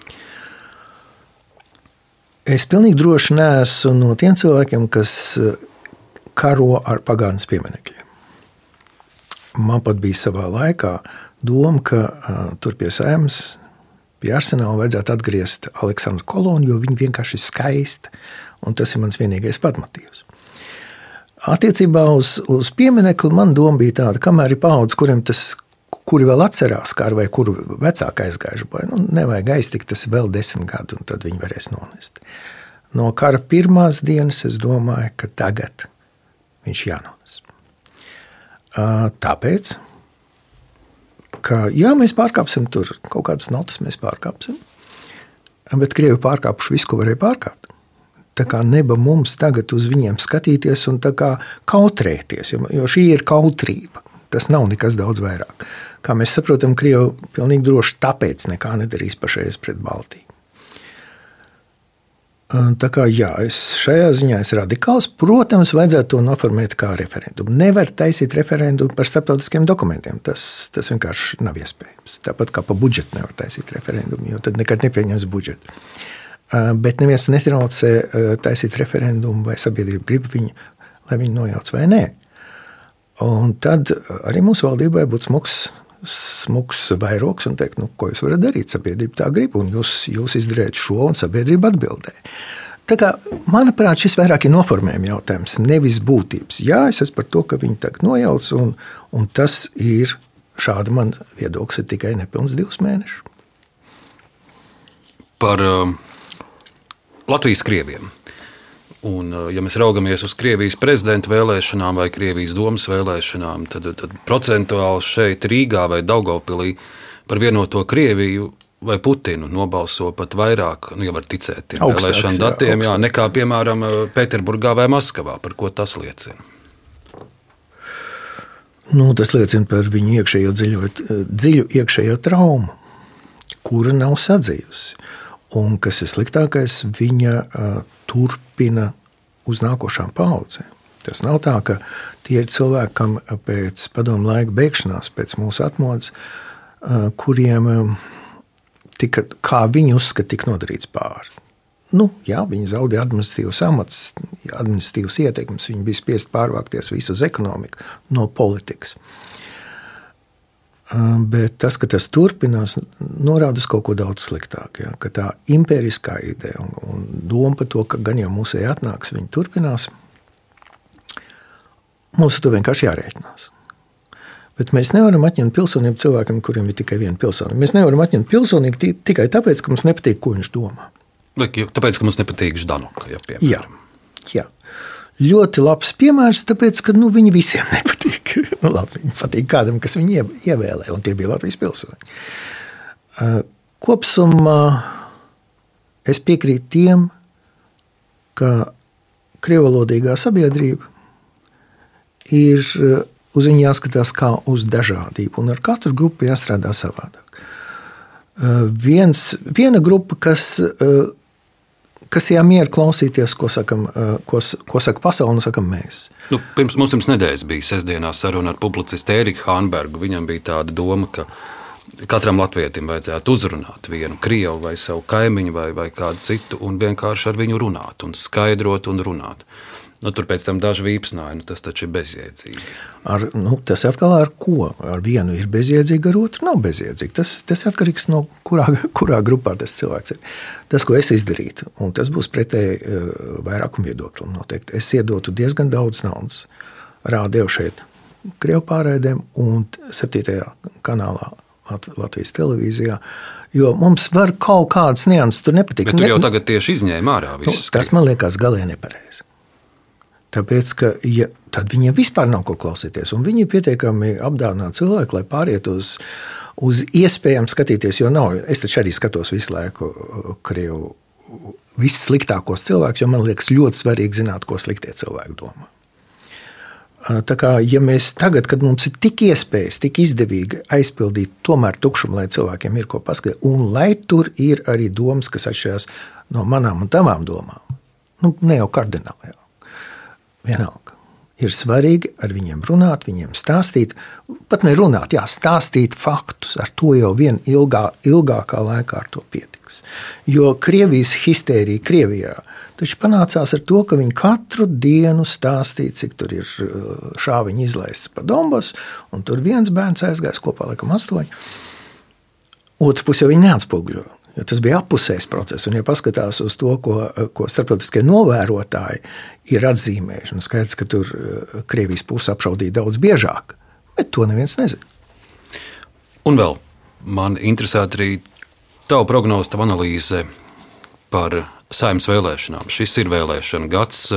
Es pilnīgi droši neesmu no tiem cilvēkiem, kas karo ar pagātnes pieminekļiem. Man pat bija savā laikā doma, ka uh, tur pie sēmas, pie arsenāla vajadzētu atgriezt Aleksandru kolonu, jo viņa vienkārši ir skaista. Tas ir mans vienīgais vadmotīvs. Attiecībā uz, uz pieminiektu man doma bija tāda, kamēr ir paudze, kuriem tas kuri vēl atcerās karu, vai kuru vecāki aizgājuši bojā. Nu, nevajag aiztikt, tas ir vēl desmit gadi, un tad viņi varēs nonest. No kara pirmās dienas es domāju, ka tagad viņš jānones. Tāpēc, ka jā, mēs pārkāpsim tur kaut kādas notas, mēs pārkāpsim, bet Krievi pārkāpuši visu, ko varēja pārkāpt. Tā kā neba mums tagad uz viņiem skatīties un kautrēties, jo, jo šī ir kautrība. Tas nav nekas daudz vairāk. Kā mēs saprotam, Krievija pilnīgi droši tāpēc nekā nedarīs pašreiz pret Baltiju. Tā kā jā, es šajā ziņā esmu radikāls. Protams, vajadzētu to noformēt kā referendumu. Nevar taisīt referendumu par starptautiskiem dokumentiem. Tas, tas vienkārši nav iespējams. Tāpat kā par budžetu nevar taisīt referendumu, jo tad nekad nepieņems budžetu. Bet neviens netraucē taisīt referendumu, vai sabiedrība grib viņu, lai viņi nojauc vai nē. Un tad arī mūsu valdībai būtu smags smuks vairogs un teikt, nu, ko jūs varat darīt. Sabiedrība tā grib, un jūs, jūs izdarījat šo, un sabiedrība atbildēja. Tā kā, manuprāt, šis vairāk ir noformējuma jautājums, nevis būtības. Jā, es esmu par to, ka viņi tagad nojauc, un, un tas ir šāda man viedoklis, ir tikai nepilns divus mēnešus. Par uh, Latvijas krieviem. Un, ja mēs raugamies uz Krievijas prezidenta vēlēšanām vai Krievijas domas vēlēšanām, tad, tad procentuāli šeit, Rīgā vai Daugopilī par vienoto Krieviju vai Putinu nobalso pat vairāk, nu, ja var ticēt tiem Augstāks, vēlēšanu datiem, jā, jā, nekā, piemēram, Pēterburgā vai Maskavā. Par ko tas liecina? Nu, tas liecina par viņu iekšējo dziļo, dziļu iekšējo traumu, kura nav sadzījusi. Un kas ir sliktākais, viņa uh, turpina uz nākošām paudzēm. Tas nav tā, ka tie ir cilvēki, kam pēc padomu laika beigšanās, pēc mūsu atmodas, uh, kuriem um, tika, kā viņi uzskata, tika nodarīts pāri. Nu, jā, viņi zaudēja administratīvas amats, administratīvas ietekmes, viņi bija spiest pārvākties visu uz ekonomiku no politikas. Uh, Bet tas, ka tas turpinās, norāda uz kaut ko daudz sliktāku. Ja? Ka tā impēriskā ideja un, un doma par to, ka gan jau mūsēji atnāks, viņi turpinās. Mums ar to vienkārši jārēķinās. Bet mēs nevaram atņemt pilsonību cilvēkam, kuriem ir tikai viena pilsonība. Mēs nevaram atņemt pilsonību tikai tāpēc, ka mums nepatīk, ko viņš domā. Tāpēc, ka mums nepatīk Ždanuka? Ja, jā, jā. Ļoti labs piemērs, tāpēc, ka nu, viņi visiem nepatīk. nu, labi, viņi patīk kādam, kas viņu ievēlē, un tie bija Latvijas pilsoņi. Kopumā es piekrītu tiem, ka krievalodīgā sabiedrība ir uz viņu jāskatās kā uz dažādību, un ar katru grupu jāstrādā savādāk. Uh, viens, viena grupa, kas, kas jāmieru klausīties, ko, sakam, uh, ko, ko saka pasaule, un sakam mēs. Nu, pirms, mums pirms nedēļas bija sestdienā saruna ar publicistu Eriku Hanbergu. Viņam bija tāda doma, ka katram latvietim vajadzētu uzrunāt vienu krievu vai savu kaimiņu vai, vai kādu citu, un vienkārši ar viņu runāt, un skaidrot un runāt. Nu, tur pēc tam daži vīpsnāja, nu, tas taču ir bezjēdzīgi. Ar, nu, tas atkal ar ko? Ar vienu ir bezjēdzīgi, ar otru nav bezjēdzīgi. Tas, tas atkarīgs no kurā, kurā grupā tas cilvēks ir. Tas, ko es izdarītu, un tas būs pretēji eh, vairākam viedoklim noteikti. Es iedotu diezgan daudz naudas rādīju šeit, Krievijas pārraidēm un 7. kanālā Latvijas televīzijā. Jo mums var kaut kādas nianses tur nepatīk. Bet tu jau tagad tieši izņēmi ārā nu, visu. Tas man liekas galīgi nepareizi. Tāpēc, ka ja, tad viņiem vispār nav ko klausīties. Viņi ir pietiekami apdāvināti cilvēki, lai pāriet uz, uz iespējām skatīties. Jo nav, es taču arī skatos visu laiku uh, Krievu vissliktākos cilvēkus, jo man liekas ļoti svarīgi zināt, ko sliktie cilvēki domā. Uh, tā kā ja mēs tagad, kad mums ir tik iespējas, tik izdevīgi aizpildīt tomēr tukšumu, lai cilvēkiem ir ko paskaidrot, un lai tur ir arī domas, kas atšķirās no manām un tavām domām, nu, ne jau kardināli. Vienalga. Ir svarīgi ar viņiem runāt, viņiem stāstīt, pat ne runāt, jā, stāstīt faktus. Ar to jau vien ilgā, ilgākā laikā pietiks. Jo Krievijas histērija Krievijā taču panācās ar to, ka viņi katru dienu stāstīja, cik tur ir šāviņi izlaists pa Donbass, un tur viens bērns aizgājis kopā, laikam, astoņi. Otru pusi jau viņi neatspoguļoja. Jo tas bija apusējs process. Un, ja paskatās uz to, ko, ko starptautiskie novērotāji ir atzīmējuši, un skaidrs, ka tur eh, Krievijas puse apšaudīja daudz biežāk, bet to neviens nezina. Un vēl man interesē arī tava prognoze, tava analīze par saimnes vēlēšanām. Šis ir vēlēšana gads.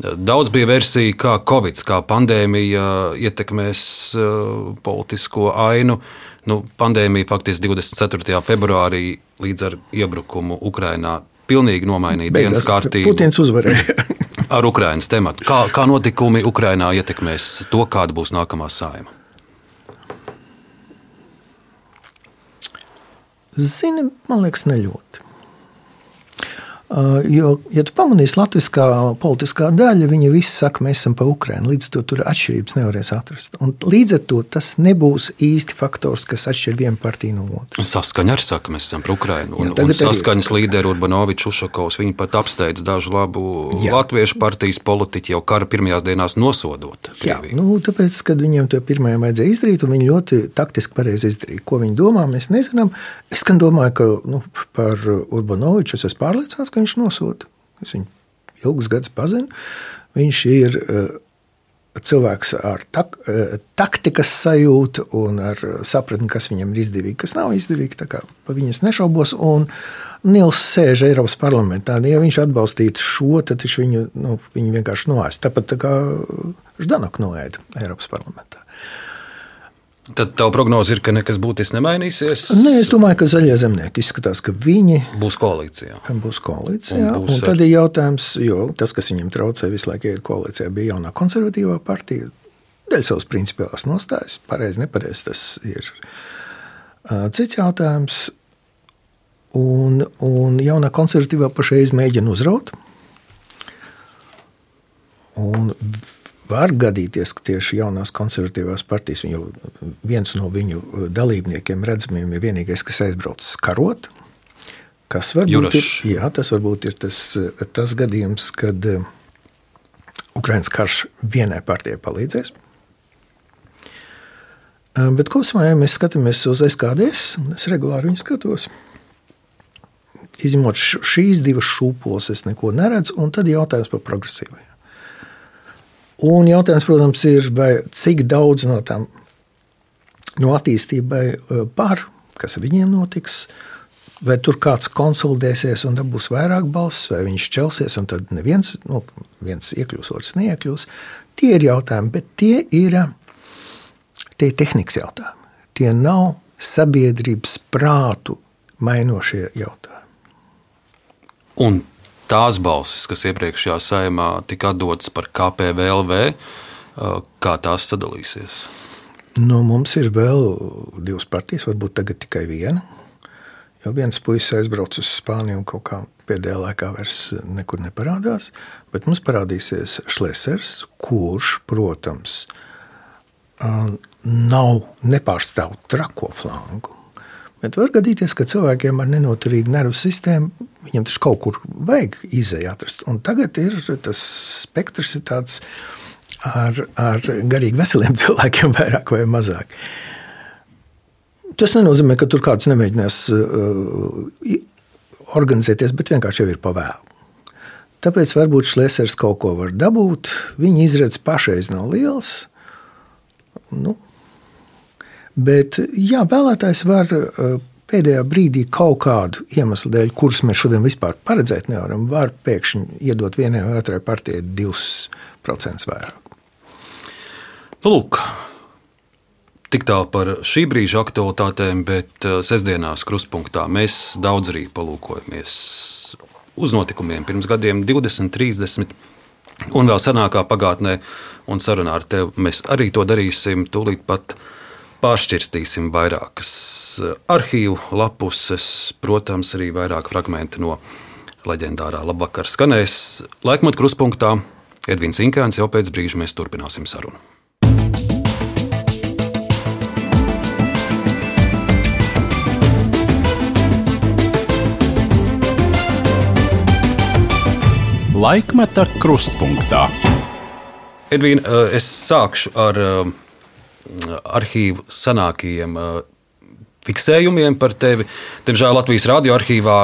Daudz bija versija, kā Covid, kā pandēmija ietekmēs eh, politisko ainu. Uh, Nu, pandēmija faktiski 24. februārī līdz ar iebrukumu Ukrajinā pilnīgi nomainīja dienas kārtību. Putins uzvarēja. ar Ukraiņas tematu. Kā, kā notikumi Ukrajinā ietekmēs to, kāda būs nākamā saima? Zini, man liekas, ne ļoti. Uh, jo, ja tu pamanīsi, latviskā politiskā daļa, viņi visi saka, mēs esam pa Ukrajinu. Līdz ar to tur atšķirības nevarēs atrast. Un līdz ar to tas nebūs īsti faktors, kas atšķir vienu partiju no otras. Saskaņa arī saka, mēs esam par Ukrajinu. Un, Jā, un saskaņas līderi Urbanovičs, Ušakovs, viņi pat apsteidz dažu labu Jā. latviešu partijas politiķu jau kara pirmajās dienās nosodot. Jā, nu, tāpēc, kad viņiem to pirmajam vajadzēja izdarīt, un viņi ļoti taktiski pareizi izdarīja. Ko viņi domā, mēs nezinām. Es gan domāju, ka nu, par Urbanoviču es esmu pārliecināts, viņš nosūta. Es viņu ilgus gadus pazinu. Viņš ir uh, cilvēks ar tak, uh, taktikas sajūtu un ar sapratni, kas viņam ir izdevīgi, kas nav izdevīgi. Par viņu nešaubos. Un Nils sēž Eiropas parlamentā. Ja viņš atbalstītu šo, tad viņš viņu, nu, viņu vienkārši noēst. Tāpat tā kā Ždanok noēda Eiropas parlamentā. Tad tā prognoze ir, ka nekas būtiski nemainīsies. Nē, es domāju, ka zaļie zemnieki izskatās, ka viņi būs koalīcijā. Būs koalīcijā. Un, būs un tad ir jautājums, jo tas, kas viņiem traucēja visu laiku, ir koalīcijā, bija jaunā konservatīvā partija. Dēļ savas principiālās nostājas, pareizi, nepareizi tas ir cits jautājums. Un, un jaunā konservatīvā pašreiz mēģina uzraut. Un Var gadīties, ka tieši jaunās konservatīvās partijas, viņu, viens no viņu dalībniekiem redzamiem ir vienīgais, kas aizbraucis karot. Kas varbūt ir, jā, tas varbūt ir tas, tas gadījums, kad eh, Ukraiņas karš vienai partijai palīdzēs. Eh, bet kopumā, ja mēs skatāmies uz SKDS, es regulāri viņu skatos. Izņemot šīs divas šūpoles, es neko neredzu, un tad jautājums par progresīvajiem. Un jautājums, protams, ir, vai cik daudz no tām no attīstībai eh, par, kas viņiem notiks, vai tur kāds konsolidēsies un dabūs vairāk balss, vai viņš čelsies un tad neviens nu, viens iekļūs, otrs neiekļūs. Tie ir jautājumi, bet tie ir, tie ir tehnikas jautājumi. Tie nav sabiedrības prātu mainošie jautājumi. Un tās balsis, kas iepriekšējā saimā tika atdotas par KPVLV, kā tās sadalīsies? Nu, mums ir vēl divas partijas, varbūt tagad tikai viena. Jo viens puisis aizbrauc uz Spāniju un kaut kā pēdējā laikā vairs nekur neparādās. Bet mums parādīsies Šlesers, kurš, protams, nav nepārstāv trako flangu. Bet var gadīties, ka cilvēkiem ar nenoturīgu nervu sistēmu viņam taču kaut kur vajag izēju atrast. Un tagad ir tas spektrs ir tāds ar, ar garīgi veseliem cilvēkiem, vairāk vai mazāk. Tas nenozīmē, ka tur kāds nemēģinās uh, organizēties, bet vienkārši jau ir pavēlu. Tāpēc varbūt Šlēsers kaut ko var dabūt. Viņa izredzes pašreiz nav liels. Nu, bet jā, vēlētājs var uh, pēdējā brīdī kaut kādu iemeslu dēļ, kurus mēs šodien vispār paredzēt nevaram, var pēkšņi iedot vienai vai otrai partijai 2% vairāk. Nu, lūk, tik tālu par šī brīža aktualitātēm, bet eh, sestdienās krustpunktā mēs daudz arī palūkojamies uz notikumiem pirms gadiem, 20, 30 un vēl senākā pagātnē. Un sarunā ar tevi mēs arī to darīsim tūlīt pat pāršķirstīsim vairākas eh, arhīvu lapuses, protams, arī vairāk fragmenti no leģendārā labvakar skanēs. Laikmat kruspunktā Edvins Inkāns jau pēc brīža mēs turpināsim sarunu. Laikmeta krustpunktā. Edvīna, eh, es sākšu ar eh, arhīvu senākajiem eh, fiksējumiem par tevi. Diemžēl Latvijas radioarkīvā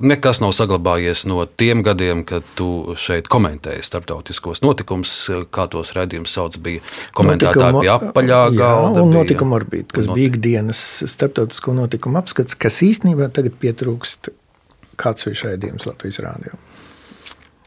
nekas nav saglabājies no tiem gadiem, kad tu šeit komentēji starptautiskos notikumus, kā tos raidījumus sauc. Bija komentētāji pie apaļā galda. Un notikuma orbīta, kas bija ikdienas starptautisko notikumu apskats, kas īstenībā tagad pietrūkst kāds viņš raidījums Latvijas rādio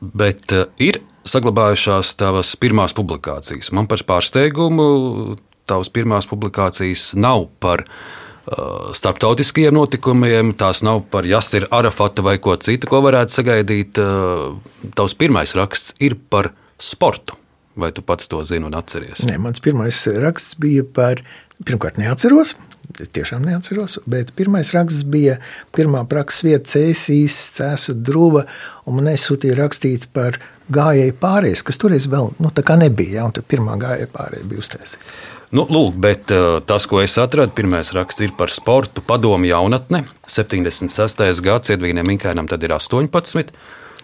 bet eh, ir saglabājušās tavas pirmās publikācijas. Man par pārsteigumu tavas pirmās publikācijas nav par uh, starptautiskiem notikumiem, tās nav par Jasira Arafata vai ko citu, ko varētu sagaidīt. Uh, tavs pirmais raksts ir par sportu. Vai tu pats to zini un atceries? Nē, mans pirmais raksts bija par, pirmkārt, neatceros, tiešām neatceros. Bet pirmais raksts bija pirmā prakses vieta, cēsīs, cēsu druva, un man aizsūtīja rakstīts par gājēju pārējais, kas toreiz vēl nu, nebija. Ja, un tad pirmā gājēja pārējai bija uztaisīta. Nu, lūk, bet uh, tas, ko es atradu, pirmais raksts ir par sportu padomu jaunatne. 76. gads Edvīnam Inkainam tad ir 18.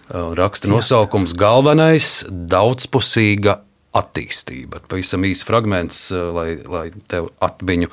Uh, raksta nosaukums galvenais - daudzpusīga attīstība. Pavisam īsts fragments, eh, lai, lai tev atmiņu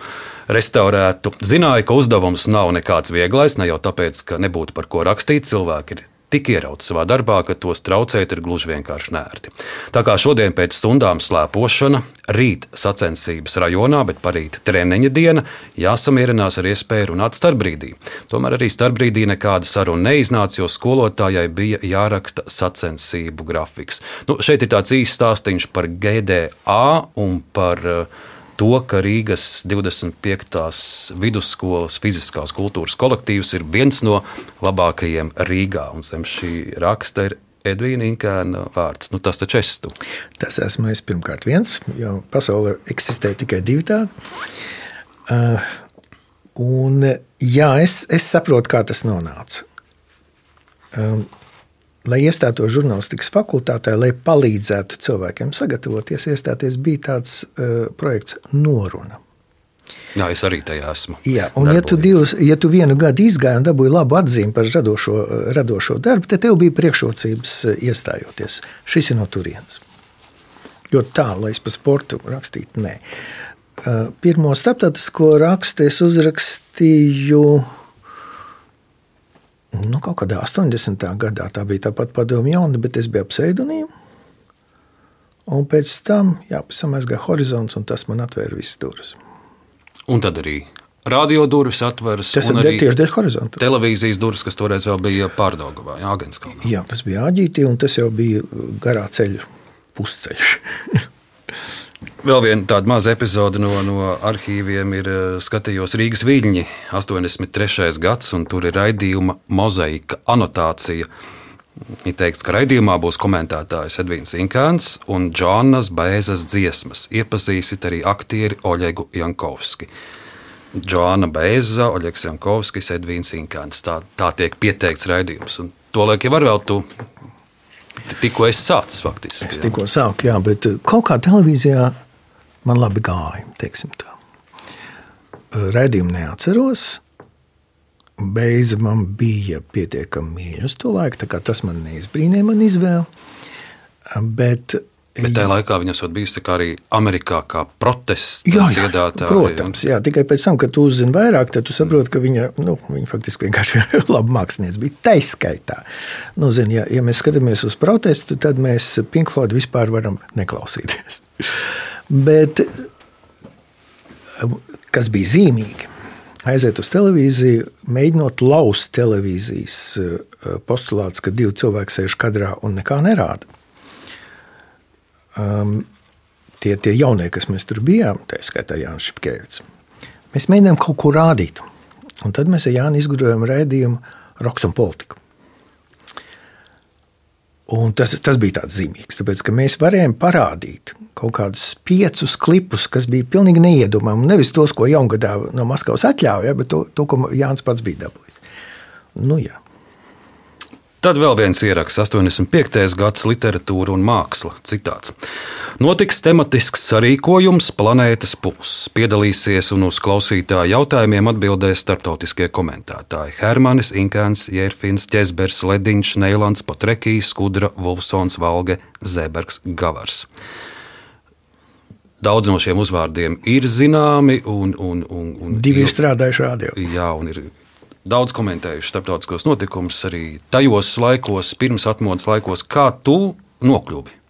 restaurētu. Zināju, ka uzdevums nav nekāds vieglais, ne jau tāpēc, ka nebūtu par ko rakstīt. Cilvēki ir tik ierauts savā darbā, ka tos traucēt ir gluži vienkārši nērti. Tā kā šodien pēc stundām slēpošana, rīt sacensības rajonā, bet parīt treniņa diena, jāsamierinās ar iespēju runāt starpbrīdī. Tomēr arī starpbrīdī nekāda saruna neiznāca, jo skolotājai bija jāraksta sacensību grafiks. Nu, šeit ir tāds īsts stāstīns par GDA un par uh, to, ka Rīgas 25. vidusskolas fiziskās kultūras kolektīvs ir viens no labākajiem Rīgā. Un zem šī raksta ir Edvīna Inkēna vārds. Nu, tas taču esi tu. Tas esmu es pirmkārt viens, jo pasaulē eksistē tikai divi tādi. Uh, un, jā, es, es saprotu, kā tas nonāca. Um, lai iestātos žurnālistikas fakultātē, lai palīdzētu cilvēkiem sagatavoties, iestāties, bija tāds uh, projekts Noruna. Jā, es arī tajā esmu. Jā, un, ja tu, divus, ja tu vienu gadu izgāji un dabūji labu atzīmi par radošo, radošo darbu, tad tev bija priekšrocības uh, iestājoties. Šis ir no turienes. Jo tā, lai es par sportu rakstītu, nē. Pirmo starptautisko rakstu es uzrakstīju nu, kaut kādā 80. gadā. Tā bija tāpat padomju jauna, bet es biju ap pseidonīmu. Un pēc tam jā, samazgāja horizonts, un tas man atvēra visas durvis. Un tad arī radio durvis atveras. Tas ir tieši dēļ horizonta. televīzijas durvis, kas toreiz vēl bija Pārdaugavā, Agenskalnā. Jā, tas bija āģītī, un tas jau bija garā ceļa pusceļš. Vēl viena tāda maza epizode no, no arhīviem ir eh, skatījos Rīgas viļņi, 83. gads, un tur ir raidījuma mozaika anotācija. Ir teikts, ka raidījumā būs komentētājs Edvins Inkāns un Džonas Bēzas dziesmas. Iepazīsit arī aktieri Oļegu Jankovski. Džoana Bēza, Oļegs Jankovskis, Edvins Inkāns. Tā, tā tiek pieteikts raidījums. Un to liek jau var vēl tu tikko esi sācis faktiski. Es tikko sāku, jā, bet uh, kaut kā televīzijā man labi gāja. Raidījumu neatceros. Beiza man bija pietiekami mīļa uz to laiku, tas man neizbrīnīja, man izvēle. Bet, Bet tajā laikā viņa esot bijusi arī Amerikā kā protesta dziedātāja. protams, jā, tikai pēc tam, kad tu uzzini vairāk, tad tu saproti, ka viņa, nu, viņa faktiski vienkārši ir laba mākslinieca. Bija taiskaitā. Nu, zini, ja, ja mēs skatāmies uz protestu, tad mēs Pink Floyd vispār varam neklausīties. Bet kas bija zīmīgi, aiziet uz televīziju, mēģinot laust televīzijas eh, postulāts, ka divi cilvēki sēž kadrā un nekā nerāda um, tie, tie jaunie, kas mēs tur bijām, tā skaitā Jānis Šepkevits, mēs mēģinājām kaut ko rādīt. Un tad mēs ar Jānu izgudrojām rādījumu Roks un Politiku. Un tas, tas bija tāds zīmīgs, tāpēc ka mēs varējām parādīt kaut kādus piecus klipus, kas bija pilnīgi neiedomājami. Nevis tos, ko jaungadā no Maskavas atļāva, ja, bet to, to, ko Jānis pats bija dabūjis. Nu, jā. Tad vēl viens ieraksts, 85. gads literatūra un māksla. Citāts. Notiks tematisks sarīkojums Planētas pulss. Piedalīsies un uz klausītāju jautājumiem atbildēs starptautiskie komentētāji - Hermanis, Inkēns, Jērfins, Ķezbers, Lediņš, Neilants, Potrekijs, Skudra, Vulfsons, Valge, Zēbergs, Gavars. Daudz no šiem uzvārdiem ir zināmi, un, un, un, un Divi ir strādājuši radio. Jā, un ir daudz komentējuši starptautiskos notikumus arī tajos laikos, pirms atmodas laikos, kā tu nokļuvi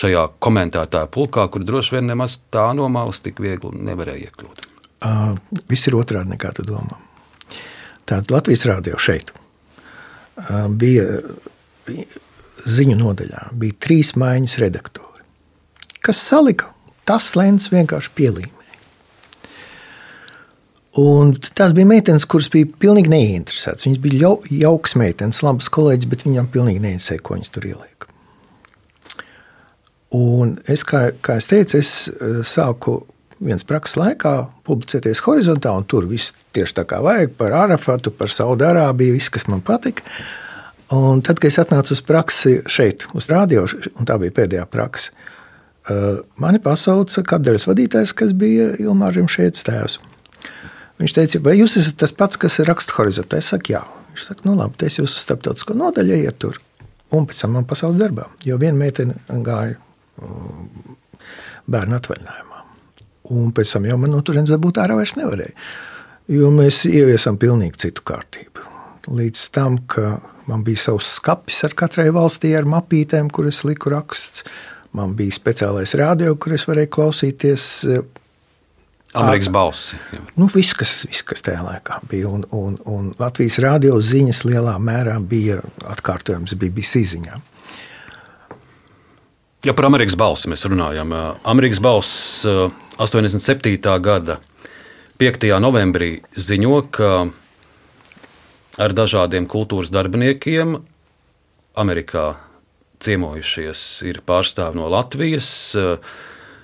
šajā komentētāja pulkā, kur droši vien nemaz tā no malas tik viegli nevarēja iekļūt. Uh, viss ir otrādi nekā tu domā. Tātad Latvijas rādio šeit uh, bija ziņu nodaļā, bija trīs maiņas redaktori, kas salika tas lēns vienkārši pielīmē. Un tās bija meitenes, kuras bija pilnīgi neinteresētas. Viņas bija jau, jauks meitenes, labas kolēģis, bet viņām pilnīgi neinteresēja, ko viņas tur ieliek. Un es, kā, kā es teicu, es eh, sāku viens prakses laikā publicēties horizontā, un tur viss tieši tā kā vajag par Arafatu, par Saudārābiju, viss, kas man patika. Un tad, kad es atnācu uz praksi šeit, uz rādio, un tā bija pēdējā praksa, eh, mani pasauca kapdēļas vadītājs, kas bija Ilmārs Rimšēts tēvs. Viņš teica, vai jūs esat tas pats, kas ir raksta horizontā? Es saku, jā. Viņš saka, nu labi, es jūsu starptautisko nodaļu iet tur. Un pēc tam man pasaules darbā, jo viena meitene gāja um, bērnu atvaļinājumā. Un pēc tam jau man no turienes būt ārā vairs nevarēja. Jo mēs ieviesam pilnīgi citu kārtību. Līdz tam, ka man bija savs skats ar katrai valstī ar mapītēm, kuras liku raksts. Man bija speciālais rādio, kur es varēju klausīties Amerikas balsi. Nu, viss, kas, viss, kas tajā laikā bija. Un, un, un Latvijas radio ziņas lielā mērā bija atkārtojums BBC ziņā. Ja par Amerikas balsi mēs runājam, Amerikas balss 87. gada 5. novembrī ziņo, ka ar dažādiem kultūras darbiniekiem Amerikā ciemojušies ir pārstāvi no Latvijas.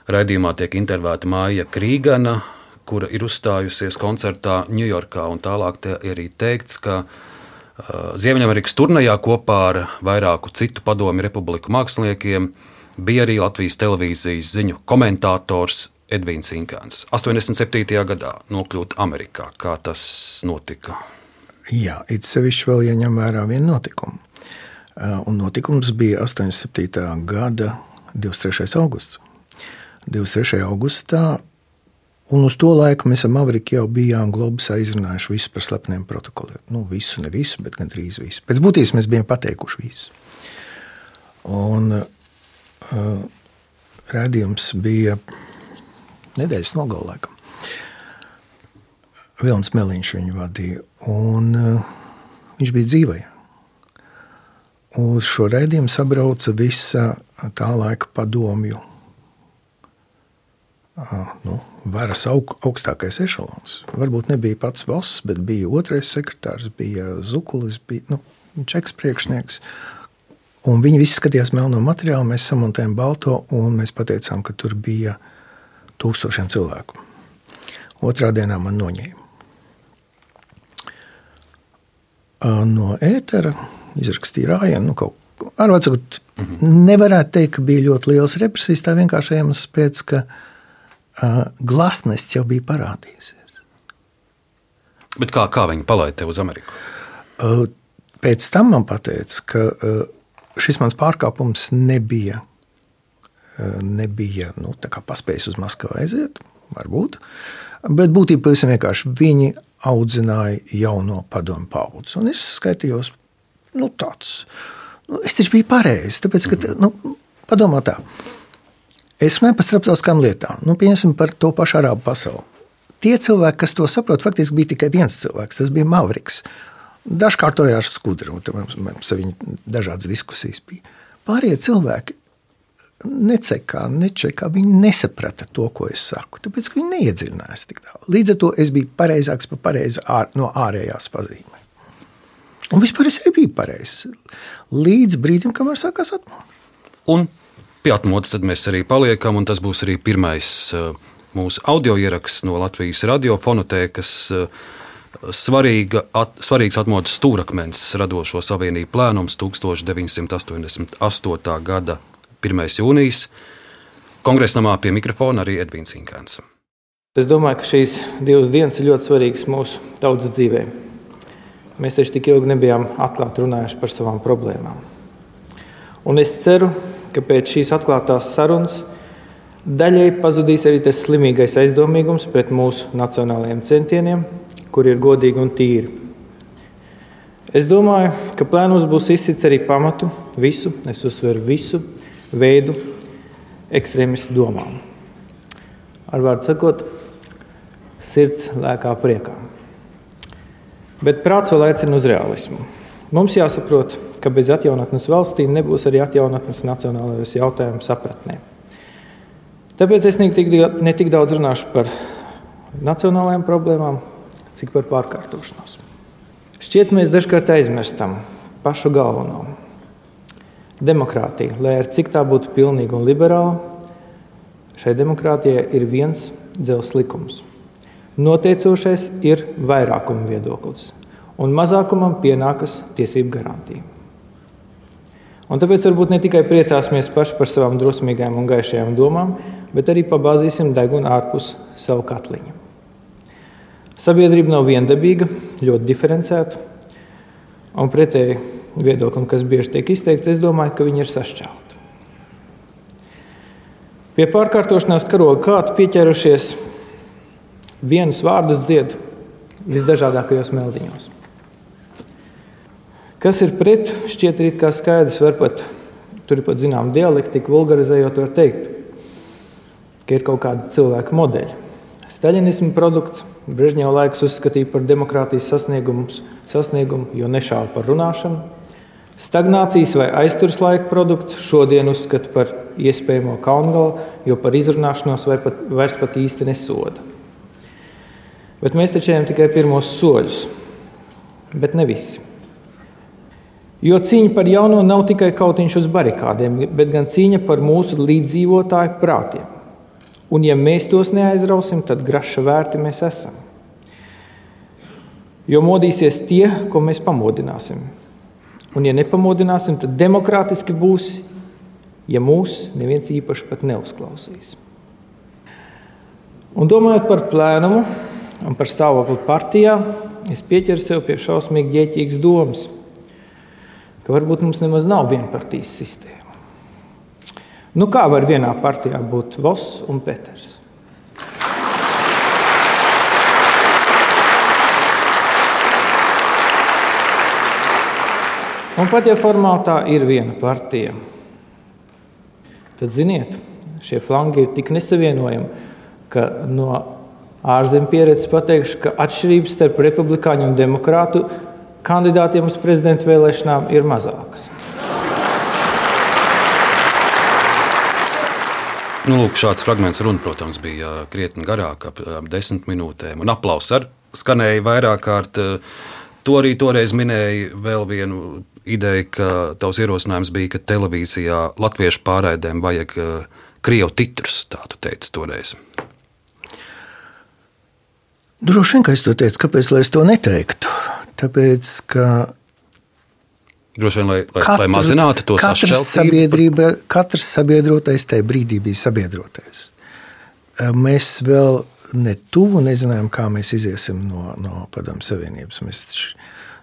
Raidījumā tiek intervēta Māja Krīgana, kura ir uzstājusies koncertā Ņujorkā. Tālāk ir arī teikts, ka uh, Ziemeļamerikas turnīrā kopā ar vairāku citu padomju republiku māksliniekiem bija arī Latvijas televīzijas ziņu komentators Edvīns Inkāns. 87. gadā nokļūt Amerikā. Kā tas notika? Jā, it sevišķi vēl jāņem vērā viena notikuma. Un notikums bija 87. gada 23. augusts. 23. augustā. Un uz to laiku mēs ar Mavriku jau bijām globusā izrunājuši visu par slepeniem protokoliem. Nu, visu, ne visu, bet gandrīz visu. Pēc būtības mēs bijām pateikuši visu. Un, uh, rādījums bija nedēļas nogalē. Vilnis Meliņš viņu vadīja, un uh, viņš bija dzīvē. Uz šo raidījumu sabrauca visa tā laika padomju nu, varas aug, augstākais ešalons. Varbūt nebija pats Voss, bet bija otrais sekretārs, bija Zukulis, bija nu, čeks priekšnieks. Un viņi visi skatījās melno materiālu, mēs samontējām balto, un mēs pateicām, ka tur bija tūkstošiem cilvēku. Otrā dienā man noņēma. No ētera izrakstīja rājienu, nu, kaut. Ar vārdu sakot, nevarētu teikt, ka bija ļoti liels represijas, tā vienkārši iemesls pēc, ka glasnests jau bija parādījusies. Bet kā, kā viņi palaida tevi uz Ameriku? Pēc tam man teica, ka šis mans pārkāpums nebija, nebija nu, paspējis uz Maskavu aiziet, varbūt. Bet būtībā pavisam vienkārši viņi audzināja jauno padomu paudzi. Un es skaitījos, nu, tāds. Nu, es taču biju pareizs. Tāpēc, ka, nu, padomā tā, Es runāju par starptautiskām lietām, nu, piemēram, par to pašu arābu pasauli. Tie cilvēki, kas to saprot, faktiski bija tikai viens cilvēks, tas bija Mavriks. Dažkārt to ar skudru, mums viņa dažādas diskusijas bija. Pārējie cilvēki necekā, nečekā, viņi nesaprata to, ko es saku, tāpēc, viņi neiedziļinājās tik tālu. Līdz ar to es biju pareizāks par pareizi ār, no ārējās pazīmes. Un vispār es arī biju pareizs. Līdz brīdim, kamēr sākās atmodu. Un Pie atmodas mēs arī paliekam, un tas būs arī pirmais uh, mūsu audio ieraksts no Latvijas radiofonotēkas. Uh, svarīga, at, svarīgs atmodas stūrakmens radošo savienību plēnums 1988. gada 1. jūnijas. Kongresnamā pie mikrofona arī Edvīns Inkāns. Es domāju, ka šīs divas dienas ir ļoti svarīgas mūsu tautas dzīvē. Mēs taču tik ilgi nebijām atklāti runājuši par savām problēmām. Un es ceru, ka pēc šīs atklātās sarunas daļai pazudīs arī tas slimīgais aizdomīgums pret mūsu nacionālajiem centieniem, kur ir godīgi un tīri. Es domāju, ka plānos būs izsits arī pamatu visu, es uzsveru visu veidu ekstrēmistu domām. Ar vārdu sakot, sirds lēkā priekā. Bet prāts vēl aicina uz realismu. Mums jāsaprot, ka bez atjaunotnes valstī nebūs arī atjaunotnes nacionālajos jautājumu sapratnē. Tāpēc es ne tik daudz runāšu par nacionālajām problēmām, cik par pārkārtošanos. Šķiet, mēs dažkārt aizmirstam pašu galveno. Demokrātija, lai ar cik tā būtu pilnīga un liberāla, šai demokrātijai ir viens dzels likums. Noteicošais ir vairākuma viedoklis, un mazākumam pienākas tiesību garantija. Un tāpēc varbūt ne tikai priecāsimies paši par savām drosmīgām un gaišajām domām, bet arī pabāzīsim degunu ārpus savu katliņu. Sabiedrība nav viendabīga, ļoti diferencēta, un pretēji viedoklim, kas bieži tiek izteikts, es domāju, ka viņi ir sašķelti. Pie pārkārtošanās karoga kāda pieķērušies vienus vārdus dzied visdažādākajos meldiņos. Kas ir pret, šķiet, ir skaidrs. Var pat, tur ir pat zināma dialektika, vulgarizējot, var teikt, ka ir kaut kāda cilvēka modeļa. Staļinisma produkts, Brežņeva laiks uzskatīja par demokrātijas sasniegumu, jo nešāva par runāšanu. Stagnācijas vai aizturs laika produkts šodien uzskata par iespējamo kaungalu, jo par izrunāšanos vai pat, vairs pat īsti nesoda. Bet mēs taču ejam tikai pirmos soļus, bet ne visi. Jo cīņa par jauno nav tikai kautiņš uz barikādēm, bet gan cīņa par mūsu līdzdzīvotāju prātiem. Un, ja mēs tos neaizrausim, tad graša vērti mēs esam. Jo modīsies tie, ko mēs pamodināsim. Un, ja nepamodināsim, tad demokrātiski būs, ja mūs neviens īpaši pat neuzklausīs. Un domājot par plēnumu un par stāvokli partijā, es pieķeru sev pie šausmīgi ģēķīgas domas ka varbūt mums nemaz nav vienpartijas sistēma. Nu, kā var vienā partijā būt Voss un Peters? Un pat ja formāli tā ir viena partija, tad ziniet, šie flangi ir tik nesavienojami, ka no ārzemju pieredzes pateikšu, ka atšķirības starp republikāņu un demokrātu kandidātiem uz prezidenta vēlēšanām ir mazākas. Nu, lūk, šāds fragments runa, protams, bija krietni garāk, ap, ap desmit minūtēm. Un aplauss ar skanēja vairāk kārt. To arī toreiz minēja vēl vienu ideju, ka tavs ierosinājums bija, ka televīzijā latviešu pārraidēm vajag krievu titrus, tā tu teici toreiz. Droši vien, ka es to teicu, kāpēc es to neteiktu? Tāpēc, ka Droši vien, lai, lai, katrs, lai mazinātu to sabiedrību. Katrs sabiedrotais tajā brīdī bija sabiedrotais. Mēs vēl ne tuvu nezinājām, kā mēs iziesim no, no Padomu Savienības. Mēs,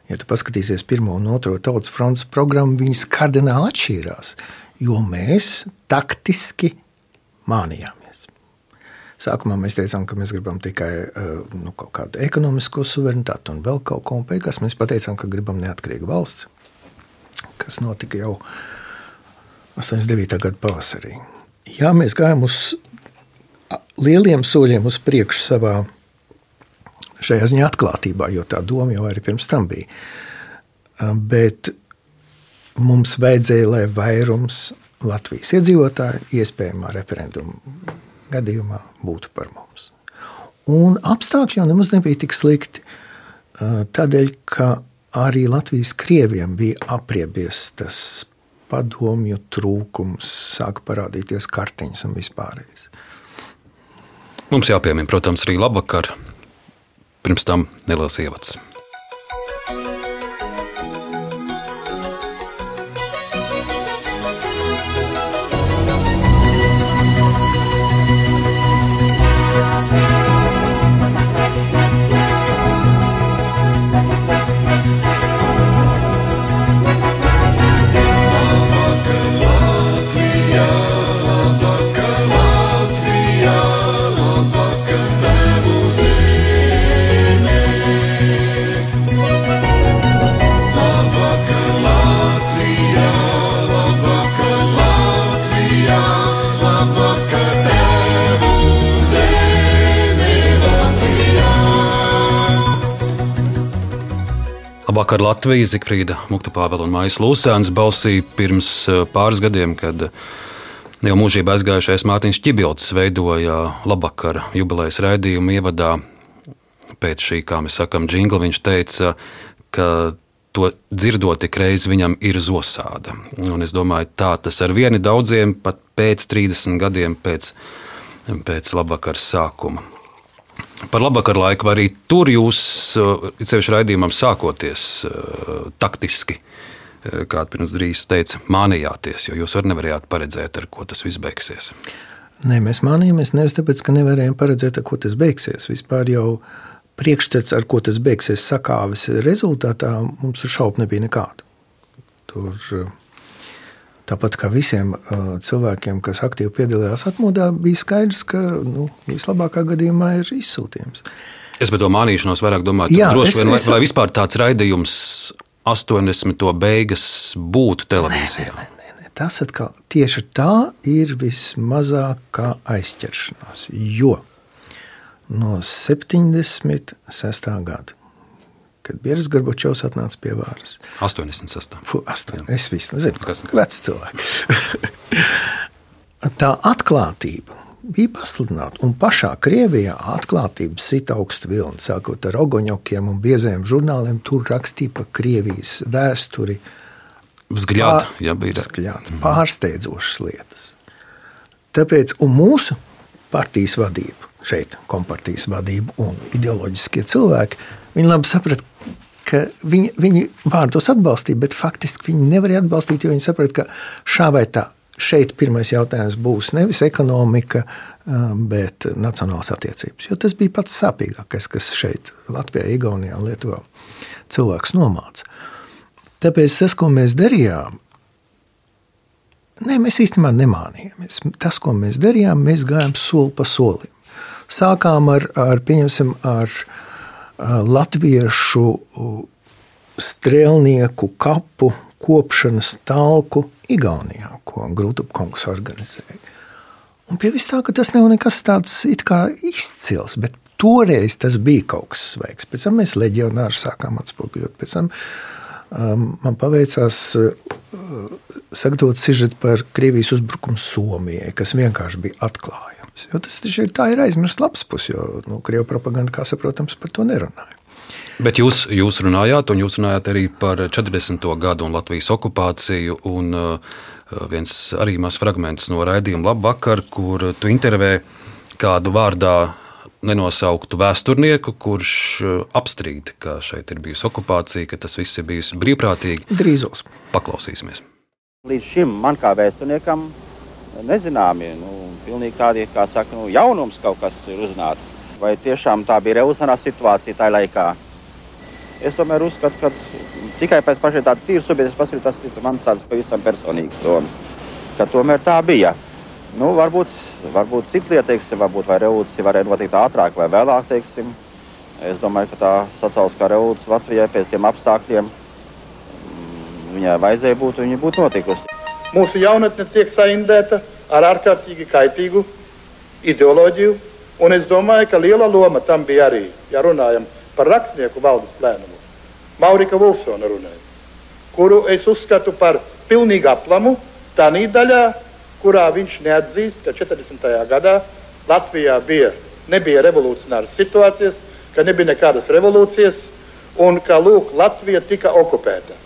ja tu paskatīsies pirmo un otro tautas fronts programmu, viņas kardināli atšķīrās, jo mēs taktiski mānījāmies. Sākumā mēs teicām, ka mēs gribam tikai nu, kaut kādu ekonomisko suverenitāti un vēl kaut ko, un beigās mēs pateicām, ka gribam neatkarīgu valsts, kas notika jau 89. gada pavasarī. Jā, mēs gājām uz lieliem soļiem uz priekšu savā šajā ziņā atklātībā, jo tā doma jau arī pirms tam bija. Bet mums vajadzēja, lai vairums Latvijas iedzīvotāju iespējamā referenduma gadījumā būtu par mums. Un apstākļi jau nemaz nebija tik slikti. Tādēļ, ka arī Latvijas krieviem bija apriebies tas padomju trūkums, sāka parādīties kartiņas un vispārējais. Mums jāpiemina, protams, arī labvakar. Pirms tam neliels ievads. Labvakar Latvija, Zikfrīda Muktupāvela un Maijas Lūsēns balsī pirms eh, pāris gadiem, kad jau mūžībā aizgājušais Mārtiņš Čibilds veidoja Labvakara jubilejas raidījumu ievadā. Pēc šī, kā mēs sakam, džingla viņš teica, ka to dzirdot tik reiz viņam ir zosāda. Un es domāju, tā tas ar vieni daudziem pat pēc 30 gadiem pēc, pēc labvakars sākuma. Par labvakar laiku, arī tur jūs, ceļš uh, raidījumam sākoties, uh, taktiski, uh, kā pirms drīz teica, mānījāties, jo jūs arī nevarējāt paredzēt, ar ko tas viss beigsies. Nē, mēs mānījāmies nevis tāpēc, ka nevarējām paredzēt, ar ko tas beigsies. Vispār jau priekšstats, ar ko tas beigsies, sakāves rezultātā, mums šaubu nebija nekāda. Tur Tāpat kā visiem uh, cilvēkiem, kas aktīvi piedalījās atmodā, bija skaidrs, ka nu, vislabākā gadījumā ir izsūtījums. Es par to mānīšanos vairāk domāju, Jā, droši vien, es, vai vispār tāds raidījums 80. beigas būtu televīzijā. Nē, nē, nē, nē. Tas atkal tieši tā ir vismazākā aizķeršanās, jo no 76. gada kad Bieris Gorbačovs atnāca pie varas. 86. Fu, 8. Es visu nezinu, kas ir vecs cilvēks. Tā atklātība bija pasludināta. Un pašā Krievijā atklātība sita augstu vilni, sākot ar ogoņokiem un bieziem žurnāliem. Tur rakstīja par Krievijas vēsturi. Vzgļāt, pār, ja bija vzgļāt, mm. pārsteidzošas lietas. Tāpēc mūsu partijas vadība, šeit kompartijas vadība un ideoloģiskie cilvēki, viņi labi saprata, ka viņi, viņi vārdos atbalstīja, bet faktiski viņi nevarēja atbalstīt, jo viņi saprot, ka šā vai tā. Šeit pirmais jautājums būs nevis ekonomika, bet nacionālās attiecības. Jo tas bija pats sāpīgākais, kas šeit, Latvijā, Igaunijā un Lietuvā cilvēks nomāca. Tāpēc tas, ko mēs darījām, ne, mēs īstenībā nemānījāmies. Tas, ko mēs darījām, mēs gājām soli pa solim. Sākām ar, ar, ar latviešu strēlnieku kapu kopšanas talku Igaunijā, ko Grūtupkungs organizēja. Un pie vis tā, ka tas nav nekas tāds izcils, bet toreiz tas bija kaut kas sveiks. Pēc tam mēs leģionāri sākām atspoguļot. Pēc tam um, man paveicās uh, sagatavot sižetu par Krievijas uzbrukumu Somijai, kas vienkārši bija atklājums. Jo tas ir, tā ir aizmirsts labs puses, jo nu, Krievijas propaganda, kā saprotams, par to nerunāja. Bet jūs, jūs runājāt, un jūs runājāt arī par 40. gadu un Latvijas okupāciju. Un, uh, viens arī mazs fragments no raidījuma Labvakar, kur tu intervē kādu vārdā nenosauktu vēsturnieku, kurš uh, apstrīd, ka šeit ir bijusi okupācija, ka tas viss ir bijis brīvprātīgi. Drīzos. Paklausīsimies. Līdz šim man kā vēsturniekam nezināmi, nu, pilnīgi tādi, kā saka, nu, jaunums kaut kas ir uzzināts. Vai tiešām tā bija revolucionāra situācija tajā laikā? Es tomēr uzskatu, ka tikai pēc pašiem tādas tīras sabiedrības paskatīt, tas ir mans tāds pavisam personīgs domas, ka tomēr tā bija. Nu, varbūt, varbūt cita lieta, teiksim, varbūt vai revolūcija varēja notikt ātrāk vai vēlāk, teiksim. Es domāju, ka tā sociāliskā revolūcija Latvijai pēc tiem apstākļiem mm, viņai vajadzēja būt, viņa būtu notikusi. Mūsu jaunatne tiek saindēta ar ārkārtīgi kaitīgu ideoloģiju, un es domāju, ka liela loma tam bija arī, ja runājam par rakstnieku valdes plēnumu, Maurika Vulsona runāja, kuru es uzskatu par pilnīgi aplamu tā daļā, kurā viņš neatzīst, ka 40. gadā Latvijā bija, nebija revolucionāras situācijas, ka nebija nekādas revolūcijas un ka lūk, Latvija tika okupēta.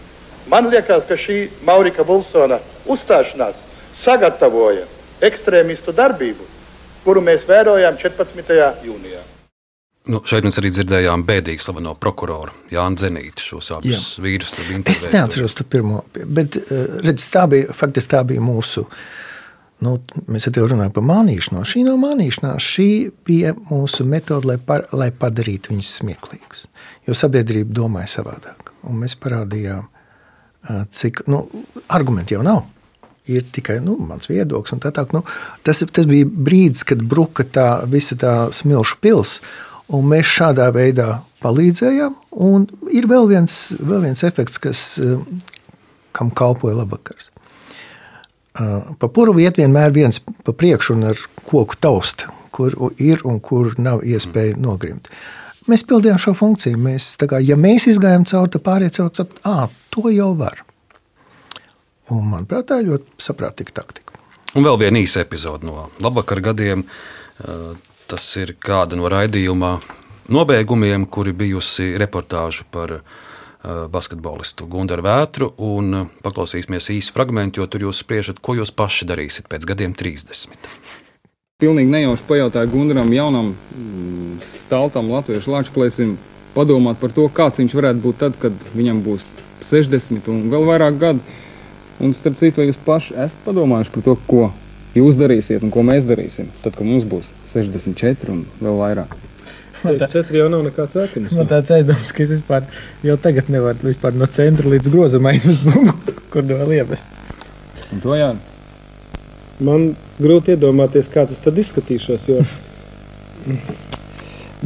Man liekas, ka šī Maurika Vulsona uzstāšanās sagatavoja ekstrēmistu darbību, kuru mēs vērojām 14. jūnijā. Nu, šeit mēs arī dzirdējām bēdīgi slaveno prokuroru Jānu Zenītu, šos abus Jā. vīrus. Es neatceros to pirmo, bet eh, redz, tā bija, faktiski tā bija mūsu. Nu, mēs jau runājam par mānīšanos. Šī nav mānīšanās, šī bija mūsu metode, lai, par, lai padarītu viņus smieklīgus. Jo sabiedrība domāja savādāk. Un mēs parādījām, cik nu, argumenti jau nav. Ir tikai nu, mans viedoklis. Tā, tā, nu, tas, tas bija brīdis, kad bruka tā visa tā smilšu pilsēta. Un mēs šādā veidā palīdzējām. Un ir vēl viens, vēl viens efekts, kas, kam kalpoja labvakars. Pa puru iet vienmēr viens pa priekšu un ar koku taust, kur ir un kur nav iespēja nogrimt. Mēs pildījām šo funkciju. Mēs, kā, ja mēs izgājām cauri, tad pārējie cilvēki saprot, ah, to jau var. Un, manuprāt, tā ir ļoti saprātīga taktika. Un vēl viena īsa epizode no labvakar gadiem. Tas ir kāda no raidījuma nobeigumiem, kuri bijusi reportāža par basketbolistu Gunteru Vētru. Paklausīsimies īsu fragment, jo tur jūs spriežat, ko jūs paši darīsiet pēc gadiem 30. Pilnīgi nejauši pajautāju Gunteram, jaunam mm, staltam latviešu lāčplēsim, padomāt par to, kāds viņš varētu būt tad, kad viņam būs 60 un vēl vairāk gadu. Un starp citu, vai jūs paši esat padomājuši par to, ko jūs darīsiet un ko mēs darīsim, tad, kad mums būs 64 un vēl vairāk. 64 jau nav nekāds vecums. Man tāds aizdoms, ka es vispār jau tagad nevaru vispār no centra līdz grozam aizmest bungu, kur to vēl ievest. Un to jā. Man grūti iedomāties, kā tas tad izskatīšos, jo...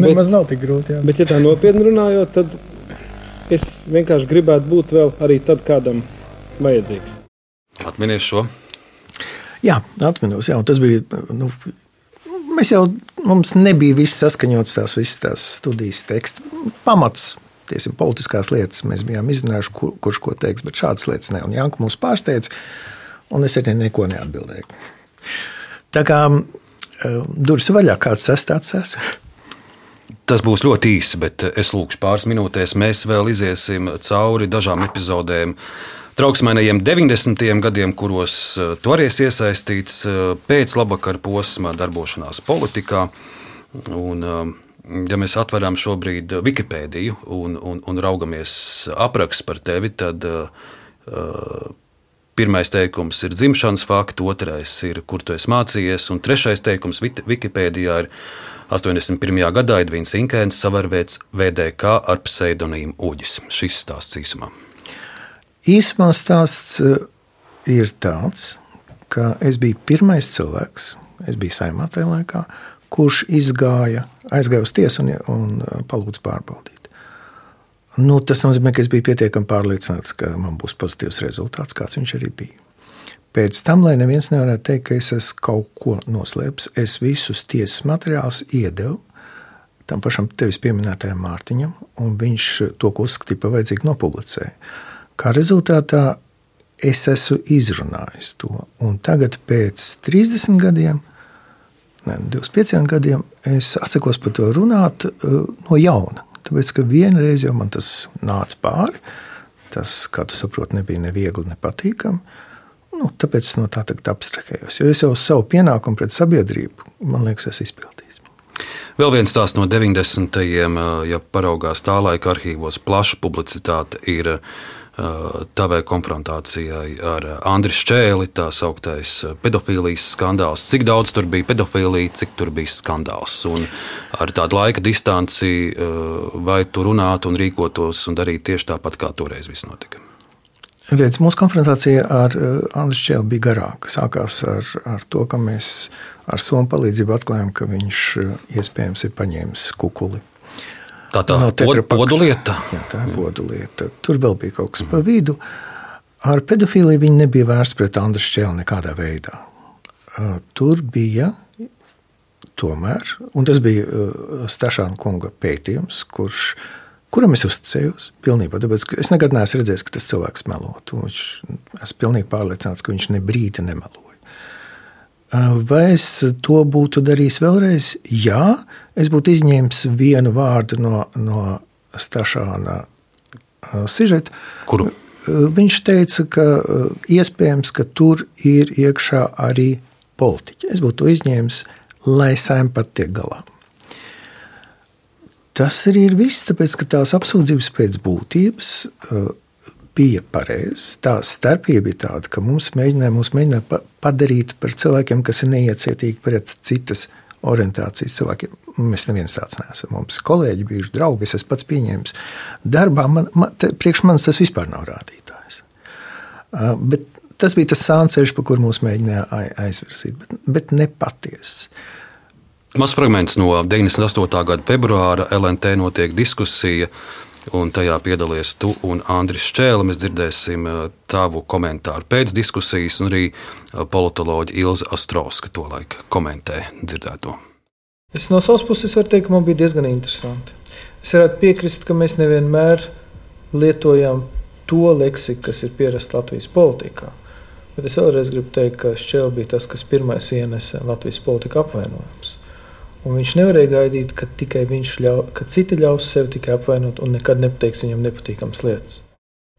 Nemaz nav tik grūti, jā. Bet, ja tā nopietni runājot, tad es vienkārši gribētu būt vēl arī tad kādam vajadzīgs. Atminies šo? Jā, atminos, jā, un tas bija, nu, Mēs jau, mums nebija viss saskaņots, tās visas tās studijas teksts. Pamats, tiesim, politiskās lietas mēs bijām izrunājuši, kur, kurš ko teiks, bet šādas lietas ne. Un Janka mūs pārsteidz, un es arī neko neatbildēju. Tā kā eh, durvis vaļā, kāds sastāvs esmu. Tas būs ļoti īsi, bet es lūkšu pāris minūtēs. Mēs vēl iziesim cauri dažām epizodēm trauksmainajiem 90. gadiem, kuros arī esi iesaistīts eh, pēc labvakar posma darbošanās politikā. Un, eh, ja mēs atveram šobrīd Wikipēdiju un, un, un raugamies apraksts par tevi, tad uh, pirmais teikums ir dzimšanas fakts, otrais ir, kur tu esi mācījies, un trešais teikums Wikipēdijā ir 81. gadā Edvīns Inkēns savarvēts VDK ar pseidonīmu Uģis. Šis stāsts īsumā. Īsumā stāsts eh, ir tāds, ka es biju pirmais cilvēks, es biju saimā tajā laikā, kurš izgāja, aizgāja uz tiesu un, un eh, palūdza pārbaudīt. Nu, tas nozīmē, ka es biju pietiekami pārliecināts, ka man būs pozitīvs rezultāts, kāds viņš arī bija. Pēc tam, lai neviens nevarētu teikt, ka es esmu kaut ko noslēpis, es visus tiesas materiālus iedevu tam pašam tevis pieminētajam Mārtiņam, un viņš to, ko uzskatīja par vajadzīgu, nopublicēja. Kā rezultātā es esmu izrunājis to, un tagad pēc 30 gadiem, ne, 25 gadiem, es atsakos par to runāt uh, no jauna. Tāpēc, ka vienreiz jau man tas nāca pāri, tas, kā tu saproti, nebija ne viegli, ne patīkami. Nu, tāpēc es no tā tagad abstrahējos. Jo es jau savu pienākumu pret sabiedrību, man liekas, esmu izpildījis. Vēl viens stāsts no 90. ja paraugās tā laika arhīvos, plaša publicitāte ir tavai konfrontācijai ar Andriu Čēli, tā sauktais pedofīlijas skandāls. Cik daudz tur bija pedofīlija, cik tur bija skandāls. Un ar tādu laika distanci, vai tu runātu un rīkotos un darītu tieši tāpat, kā toreiz viss notika? Redz, mūsu konfrontācija ar Andriu Čēlu bija garāka. Sākās ar, ar to, ka mēs ar Somu palīdzību atklājām, ka viņš iespējams ir paņēmis kukuli Tā tā ir podu lieta. Jā, tā ir podu lieta. Tur vēl bija kaut kas pa vidu. Ar pedofīliju viņi nebija vērsti pret Andru Šķēlu nekādā veidā. Tur bija tomēr, un tas bija Stašāna kunga pētījums, kurš, kuram es uzticējos pilnībā. Tāpēc es nekad neesmu redzējis, ka tas cilvēks melotu. Esmu pilnīgi pārliecināts, ka viņš ne brīdi nemeloja. Vai es to būtu darījis vēlreiz? Jā, es būtu izņēmis vienu vārdu no, no Stašāna sižeta. Kuru? Viņš teica, ka iespējams, ka tur ir iekšā arī politiķi. Es būtu izņēmis, lai saimē pat tiek galā. Tas arī ir viss, tāpēc ka tās apsūdzības pēc būtības bija pareizs. Tā starpība ir tāda, ka mums mēģināja, mums mēģināja padarīt par cilvēkiem, kas ir neiecietīgi pret citas orientācijas cilvēkiem. Mēs neviens tāds neesam. Mums kolēģi bijuši draugi, es pats pieņēmis darbā. Man, man, te, priekš manis tas vispār nav rādītājs. Uh, bet tas bija tas sānceļš, pa kuru mūs mēģināja aizvirzīt, bet, bet ne patiesi. Mazs fragments no 98. gada februāra LNT notiek diskusija un tajā piedalies tu un Andris Čēlis. Mēs dzirdēsim uh, tavu komentāru pēc diskusijas, un arī uh, politoloģija Ilza Astrovska to laiku komentē dzirdēto. Es no savas puses varu teikt, ka man bija diezgan interesanti. Es varētu piekrist, ka mēs nevienmēr lietojam to leksiku, kas ir pierasta Latvijas politikā. Bet es vēlreiz gribu teikt, ka Šķēlis bija tas, kas pirmais ienesa Latvijas politiku apvainojumus. Un viņš nevarēja gaidīt, ka tikai viņš ļauj, ka citi ļaus sevi tikai apvainot un nekad nepateiks viņam nepatīkamas lietas.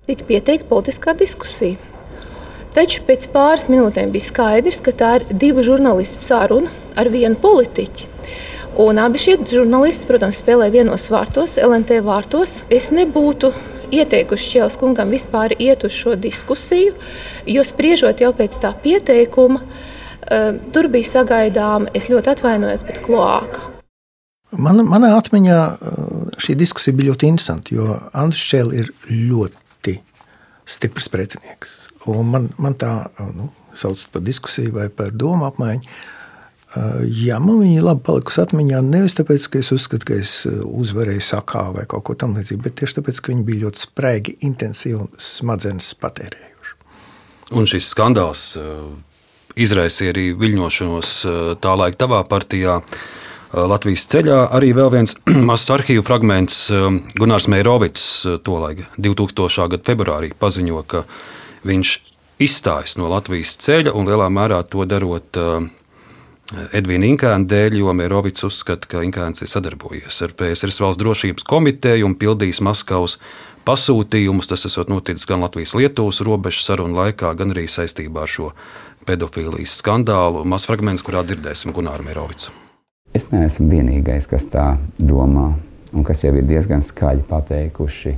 Tika pieteikta politiskā diskusija. Taču pēc pāris minūtēm bija skaidrs, ka tā ir divu žurnālistu saruna ar vienu politiķu. Un abi šie žurnālisti, protams, spēlē vienos vārtos, LNT vārtos. Es nebūtu ieteikuši Čēlis kungam vispār iet uz šo diskusiju, jo spriežot jau pēc tā pieteikuma, uh, tur bija sagaidām, es ļoti atvainojos, bet kloāka. Man, manā atmiņā ehm, šī diskusija bija ļoti interesanta, jo Andris Čēlis ir ļoti stiprs pretinieks. Un man, man tā nu, sauc par diskusiju vai par domu apmaiņu. Ehm, jā, man viņa labi palikusi atmiņā. Nevis tāpēc, ka es uzskatu, ka es uzvarēju sakā vai kaut ko tamlīdzīgu, bet tieši tāpēc, ka viņi bija ļoti spraigi, intensīvi un smadzenes patērējuši. Un šis skandāls izraisīja arī viļņošanos eh, tā laika tavā partijā. Eh, Latvijas ceļā arī vēl viens mazs arhīvu fragments. Eh, Gunārs Meirovits tolaik 2000. gada februārī paziņo, ka viņš izstājas no Latvijas ceļa un lielā mērā to darot Edvīna Inkēna dēļ, jo Meirovits uzskata, ka Inkēns ir sadarbojies ar PSRS valsts drošības komiteju un pildījis Maskavas pasūtījumus. Tas esot noticis gan Latvijas-Lietuvas robežas sarunu laikā, gan arī saistībā ar šo pedofīlijas skandālu. Mazs fragments, kurā dzirdēsim Gunāru Mērovicu. Es neesmu vienīgais, kas tā domā, un kas jau ir diezgan skaļi pateikuši,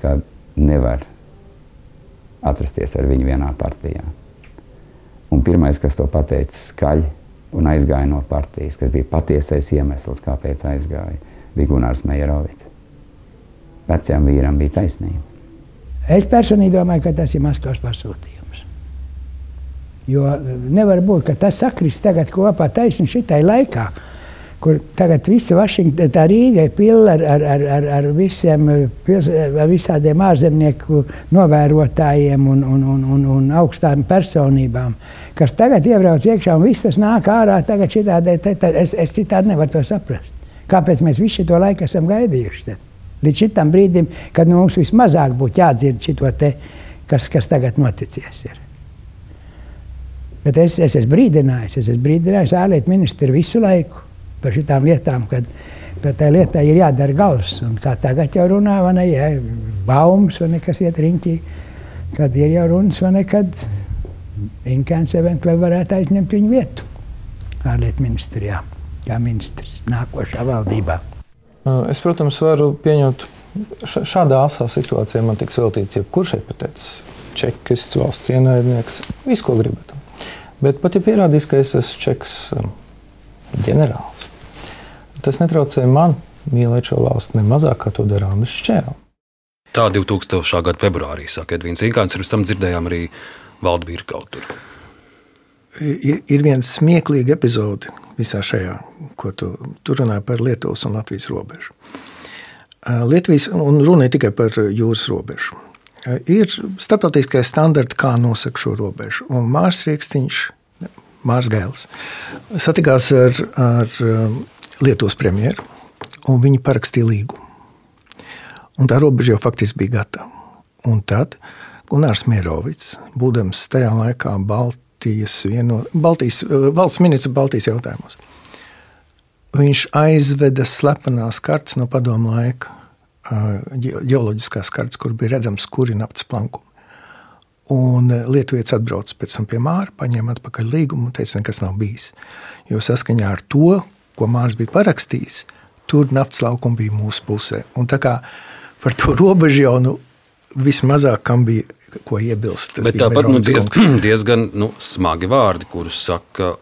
ka nevar atrasties ar viņu vienā partijā. Un pirmais, kas to pateica skaļi un aizgāja no partijas, kas bija patiesais iemesls, kāpēc aizgāja, bija Gunārs Mērovics. Vecajam vīram bija taisnība. Es personīgi domāju, ka tas ir Maskavas pasūtījums. Jo nevar būt, ka tas sakrist tagad kopā taisni šitai laikā, kur tagad visa Vašingtona, tā Rīga ir pilna ar, ar, ar, ar, ar, visiem, pils, ar visādiem ārzemnieku novērotājiem un, un, un, un, un augstām personībām, kas tagad iebrauc iekšā un viss tas nāk ārā. Tagad šitādi, te, te, es, es citādi nevaru to saprast. Kāpēc mēs visu šo laiku esam gaidījuši? Tad? Līdz šitam brīdim, kad nu, mums vismazāk būtu jādzird šito te, kas, kas tagad noticies. Ir. Bet es, es esmu brīdinājis, es esmu brīdinājis ārlietu ministru visu laiku par šīm lietām, kad tā lietā ir jādara gals. Un kā tagad jau runā, vai ne, ja, baumas vai nekas iet riņķī, kad ir jau runas, vai ne, kad Inkēns eventuāli varētu aizņemt viņu vietu ārlietu ministrijā, kā ministrs nākošā valdībā. Es, protams, varu pieņemt šādā asā situācijā man tiks veltīts jebkurš hipotētis, čekists, valsts ienaidnieks, visu, ko gribat. Bet pat ja pierādīs, ka es esmu čeks ģenerālis, Tas netraucē man mīlēt šo valsti ne mazāk, kā to dara Andris Šķēra. Tā 2000. gada februārī saka Edvīns Inkāns, pirms tam dzirdējām arī Valdbīru kaut tur. Ir, ir viens smieklīgs epizode visā šajā, ko tu, tu runā par Lietuvas un Latvijas robežu. Lietuvijas, un runa ir tikai par jūras robežu. Ir starptautiskais standarts, kā nosaka šo robežu. Un Mārcis Rieksniņš, Mārcis Gēls, satikās ar, ar Lietuvas premjeru, un viņi parakstīja līgumu. Un tā robeža jau faktiski bija gatava. Un tad Gunārs Mierovics, būdams tajā laikā Baltijas, vieno, Baltijas valsts ministrs Baltijas jautājumos, viņš aizveda slepenās kartes no padomu laika, ģeoloģiskās kartes, kur bija redzams, kur ir naftas plankumi. Un Lietuvietis atbrauca pēc tam pie Māra, paņēma atpakaļ līgumu un teica, nekas nav bijis. Jo saskaņā ar to, ko Mārcis bija parakstījis, tur naftas laukumi bija mūsu pusē. Un tā kā par to robežu jau nu, vismazāk kam bija ko iebilst. Bet tāpat nu, diezgan, diezgan nu, smagi vārdi, kurus saka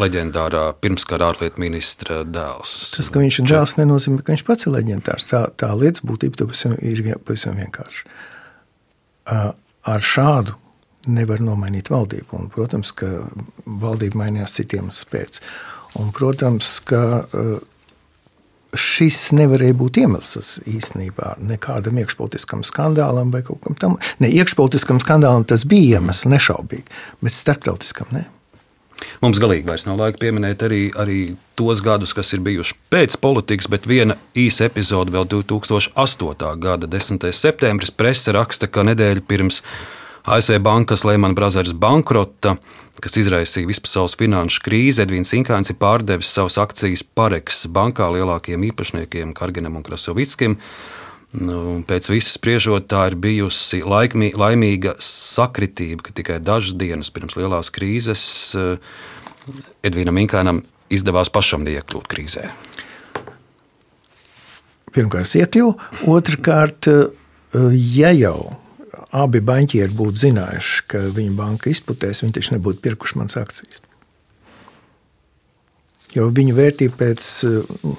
leģendārā pirmskara ārlietu ministra dēls. Tas, ka viņš ir dēls, nenozīmē, ka viņš pats ir leģendārs. Tā, tā lietas būtība ir pavisam vienkārša. Ar šādu nevar nomainīt valdību. Un, protams, ka valdība mainījās citiem spēc. Un, protams, ka šis nevarēja būt iemesls īstenībā nekādam iekšpolitiskam skandālam vai kaut kam tam. Ne iekšpolitiskam skandālam tas bija iemesls, nešaubīgi, bet starptautiskam ne. Mums galīgi vairs nav laika pieminēt arī, arī tos gadus, kas ir bijuši pēc politikas, bet viena īsa epizode vēl 2008. gada 10. septembris. Prese raksta, ka nedēļa pirms ASV bankas Lehman Brothers bankrota kas izraisīja vispasaules finanšu krīzi, Edvīns Inkāns ir pārdevis savas akcijas Pareks bankā lielākiem īpašniekiem Karginam un Krasovickim. Nu, pēc visas spriežot, tā ir bijusi laikmī, laimīga sakritība, ka tikai dažas dienas pirms lielās krīzes eh, Edvīnam Inkānam izdevās pašam neiekļūt krīzē. Pirmkārt, iekļuvu, otrkārt, eh, ja jau abi banķieri būtu zinājuši, ka viņa banka izputēs, viņi taču nebūtu pirkuši manas akcijas. Jo viņu vērtība pēc,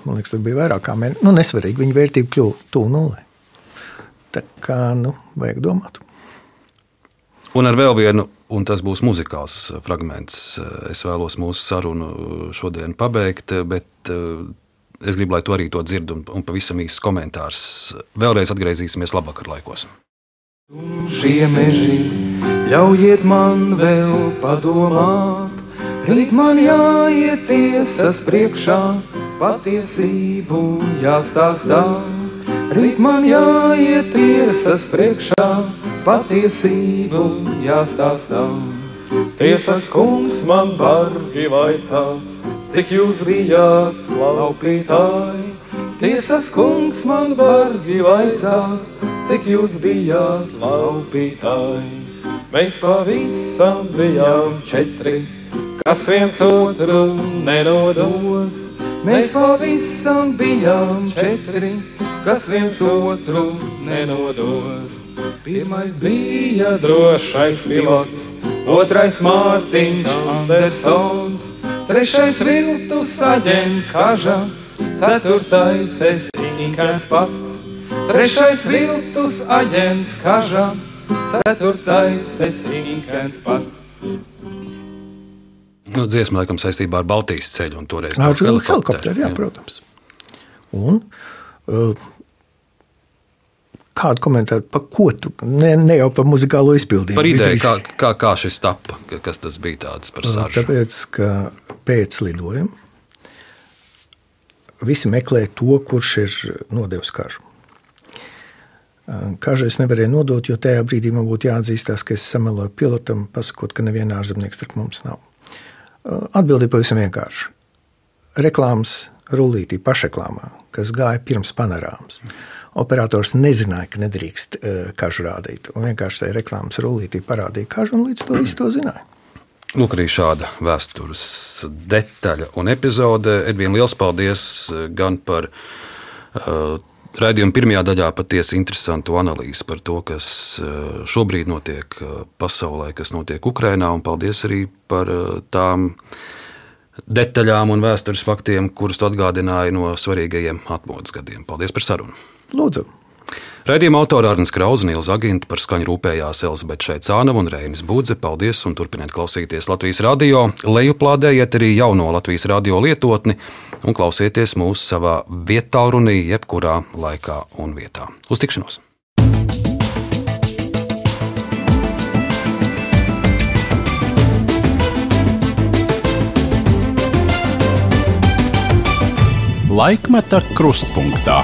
man liekas, tur bija vairāk kā mēnesis, nu, nesvarīgi, viņa vērtība kļuva tuvu nulē. Tā kā, nu, vajag domāt. Un ar vēl vienu, un tas būs muzikāls fragments. Es vēlos mūsu sarunu šodien pabeigt, bet eh, es gribu, lai tu arī to dzird, un, un pavisam īsts komentārs. Vēlreiz atgriezīsimies labvakar laikos. Šie meži ļaujiet man vēl padomāt, rīt man jāiet tiesas priekšā, patiesību jāstāstā. Rīt man jāiet tiesas priekšā, patiesību jāstāstā. Tiesas kungs man bargi vaicās, cik jūs bijāt laupītāji. Tiesas kungs man bargi vaicās, cik jūs bijāt laupītāji. Mēs pavisam bijām četri, kas viens otru nenodos. Mēs pavisam bijām četri, kas viens otru nenodos. Pirmais bija drošais pilots, otrais Mārtiņš Andersons, trešais viltus aģents Kaža, ceturtais es Inkens pats. Trešais viltus aģents kaža, ceturtais es Inkens pats. Nu, dziesma laikam saistībā ar Baltijas ceļu un toreiz Ar to helikopteru, jā, protams. Un, uh, kādu komentāru par ko tu, ne, ne jau par muzikālo izpildījumu. Par ideju, kā, kā, kā šis tapa, ka- kas tas bija tāds par saržu. Tāpēc, ka pēc lidojuma visi meklē to, kurš ir nodevis kažu. Kažu es nevarēju nodot, jo tajā brīdī man būtu jāatzīstās, ka es sameloju pilotam, pasakot, ka neviena ārzemnieka starp mums nav. Atbildi pavisam vienkārši. Reklāmas rullītī pašreklāmā, kas gāja pirms panorāmas. Operators nezināja, ka nedrīkst eh, kažu rādīt. Un vienkārši tajā reklāmas rullītī parādīja kažu, un līdz to visu to zināja. Lūk, arī šāda vēstures detaļa un epizode. Edvīna, liels paldies eh, gan par uh, raidījuma pirmajā daļā patiesi interesantu analīzi par to, kas uh, šobrīd notiek uh, pasaulē, kas notiek Ukrajinā, un paldies arī par uh, tām detaļām un vēstures faktiem, kurus tu atgādināji no svarīgajiem atmodas gadiem. Paldies par sarunu! Lūdzu! Raidījuma autora Arnēs Krausa Aginta par skaņu rūpējās Elizabete Šeicānava un Reinis Budze. Paldies un turpiniet klausīties Latvijas radio. Lejuplādējiet arī jauno Latvijas radio lietotni un klausieties mūs savā vietā runī, jebkurā laikā un vietā. Uz tikšanos! Laikmeta krustpunktā.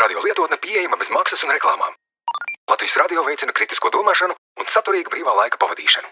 Radio lietotne pieejama bez maksas un reklāmām. Latvijas radio veicina kritisko domāšanu un saturīgu brīvā laika pavadīšanu.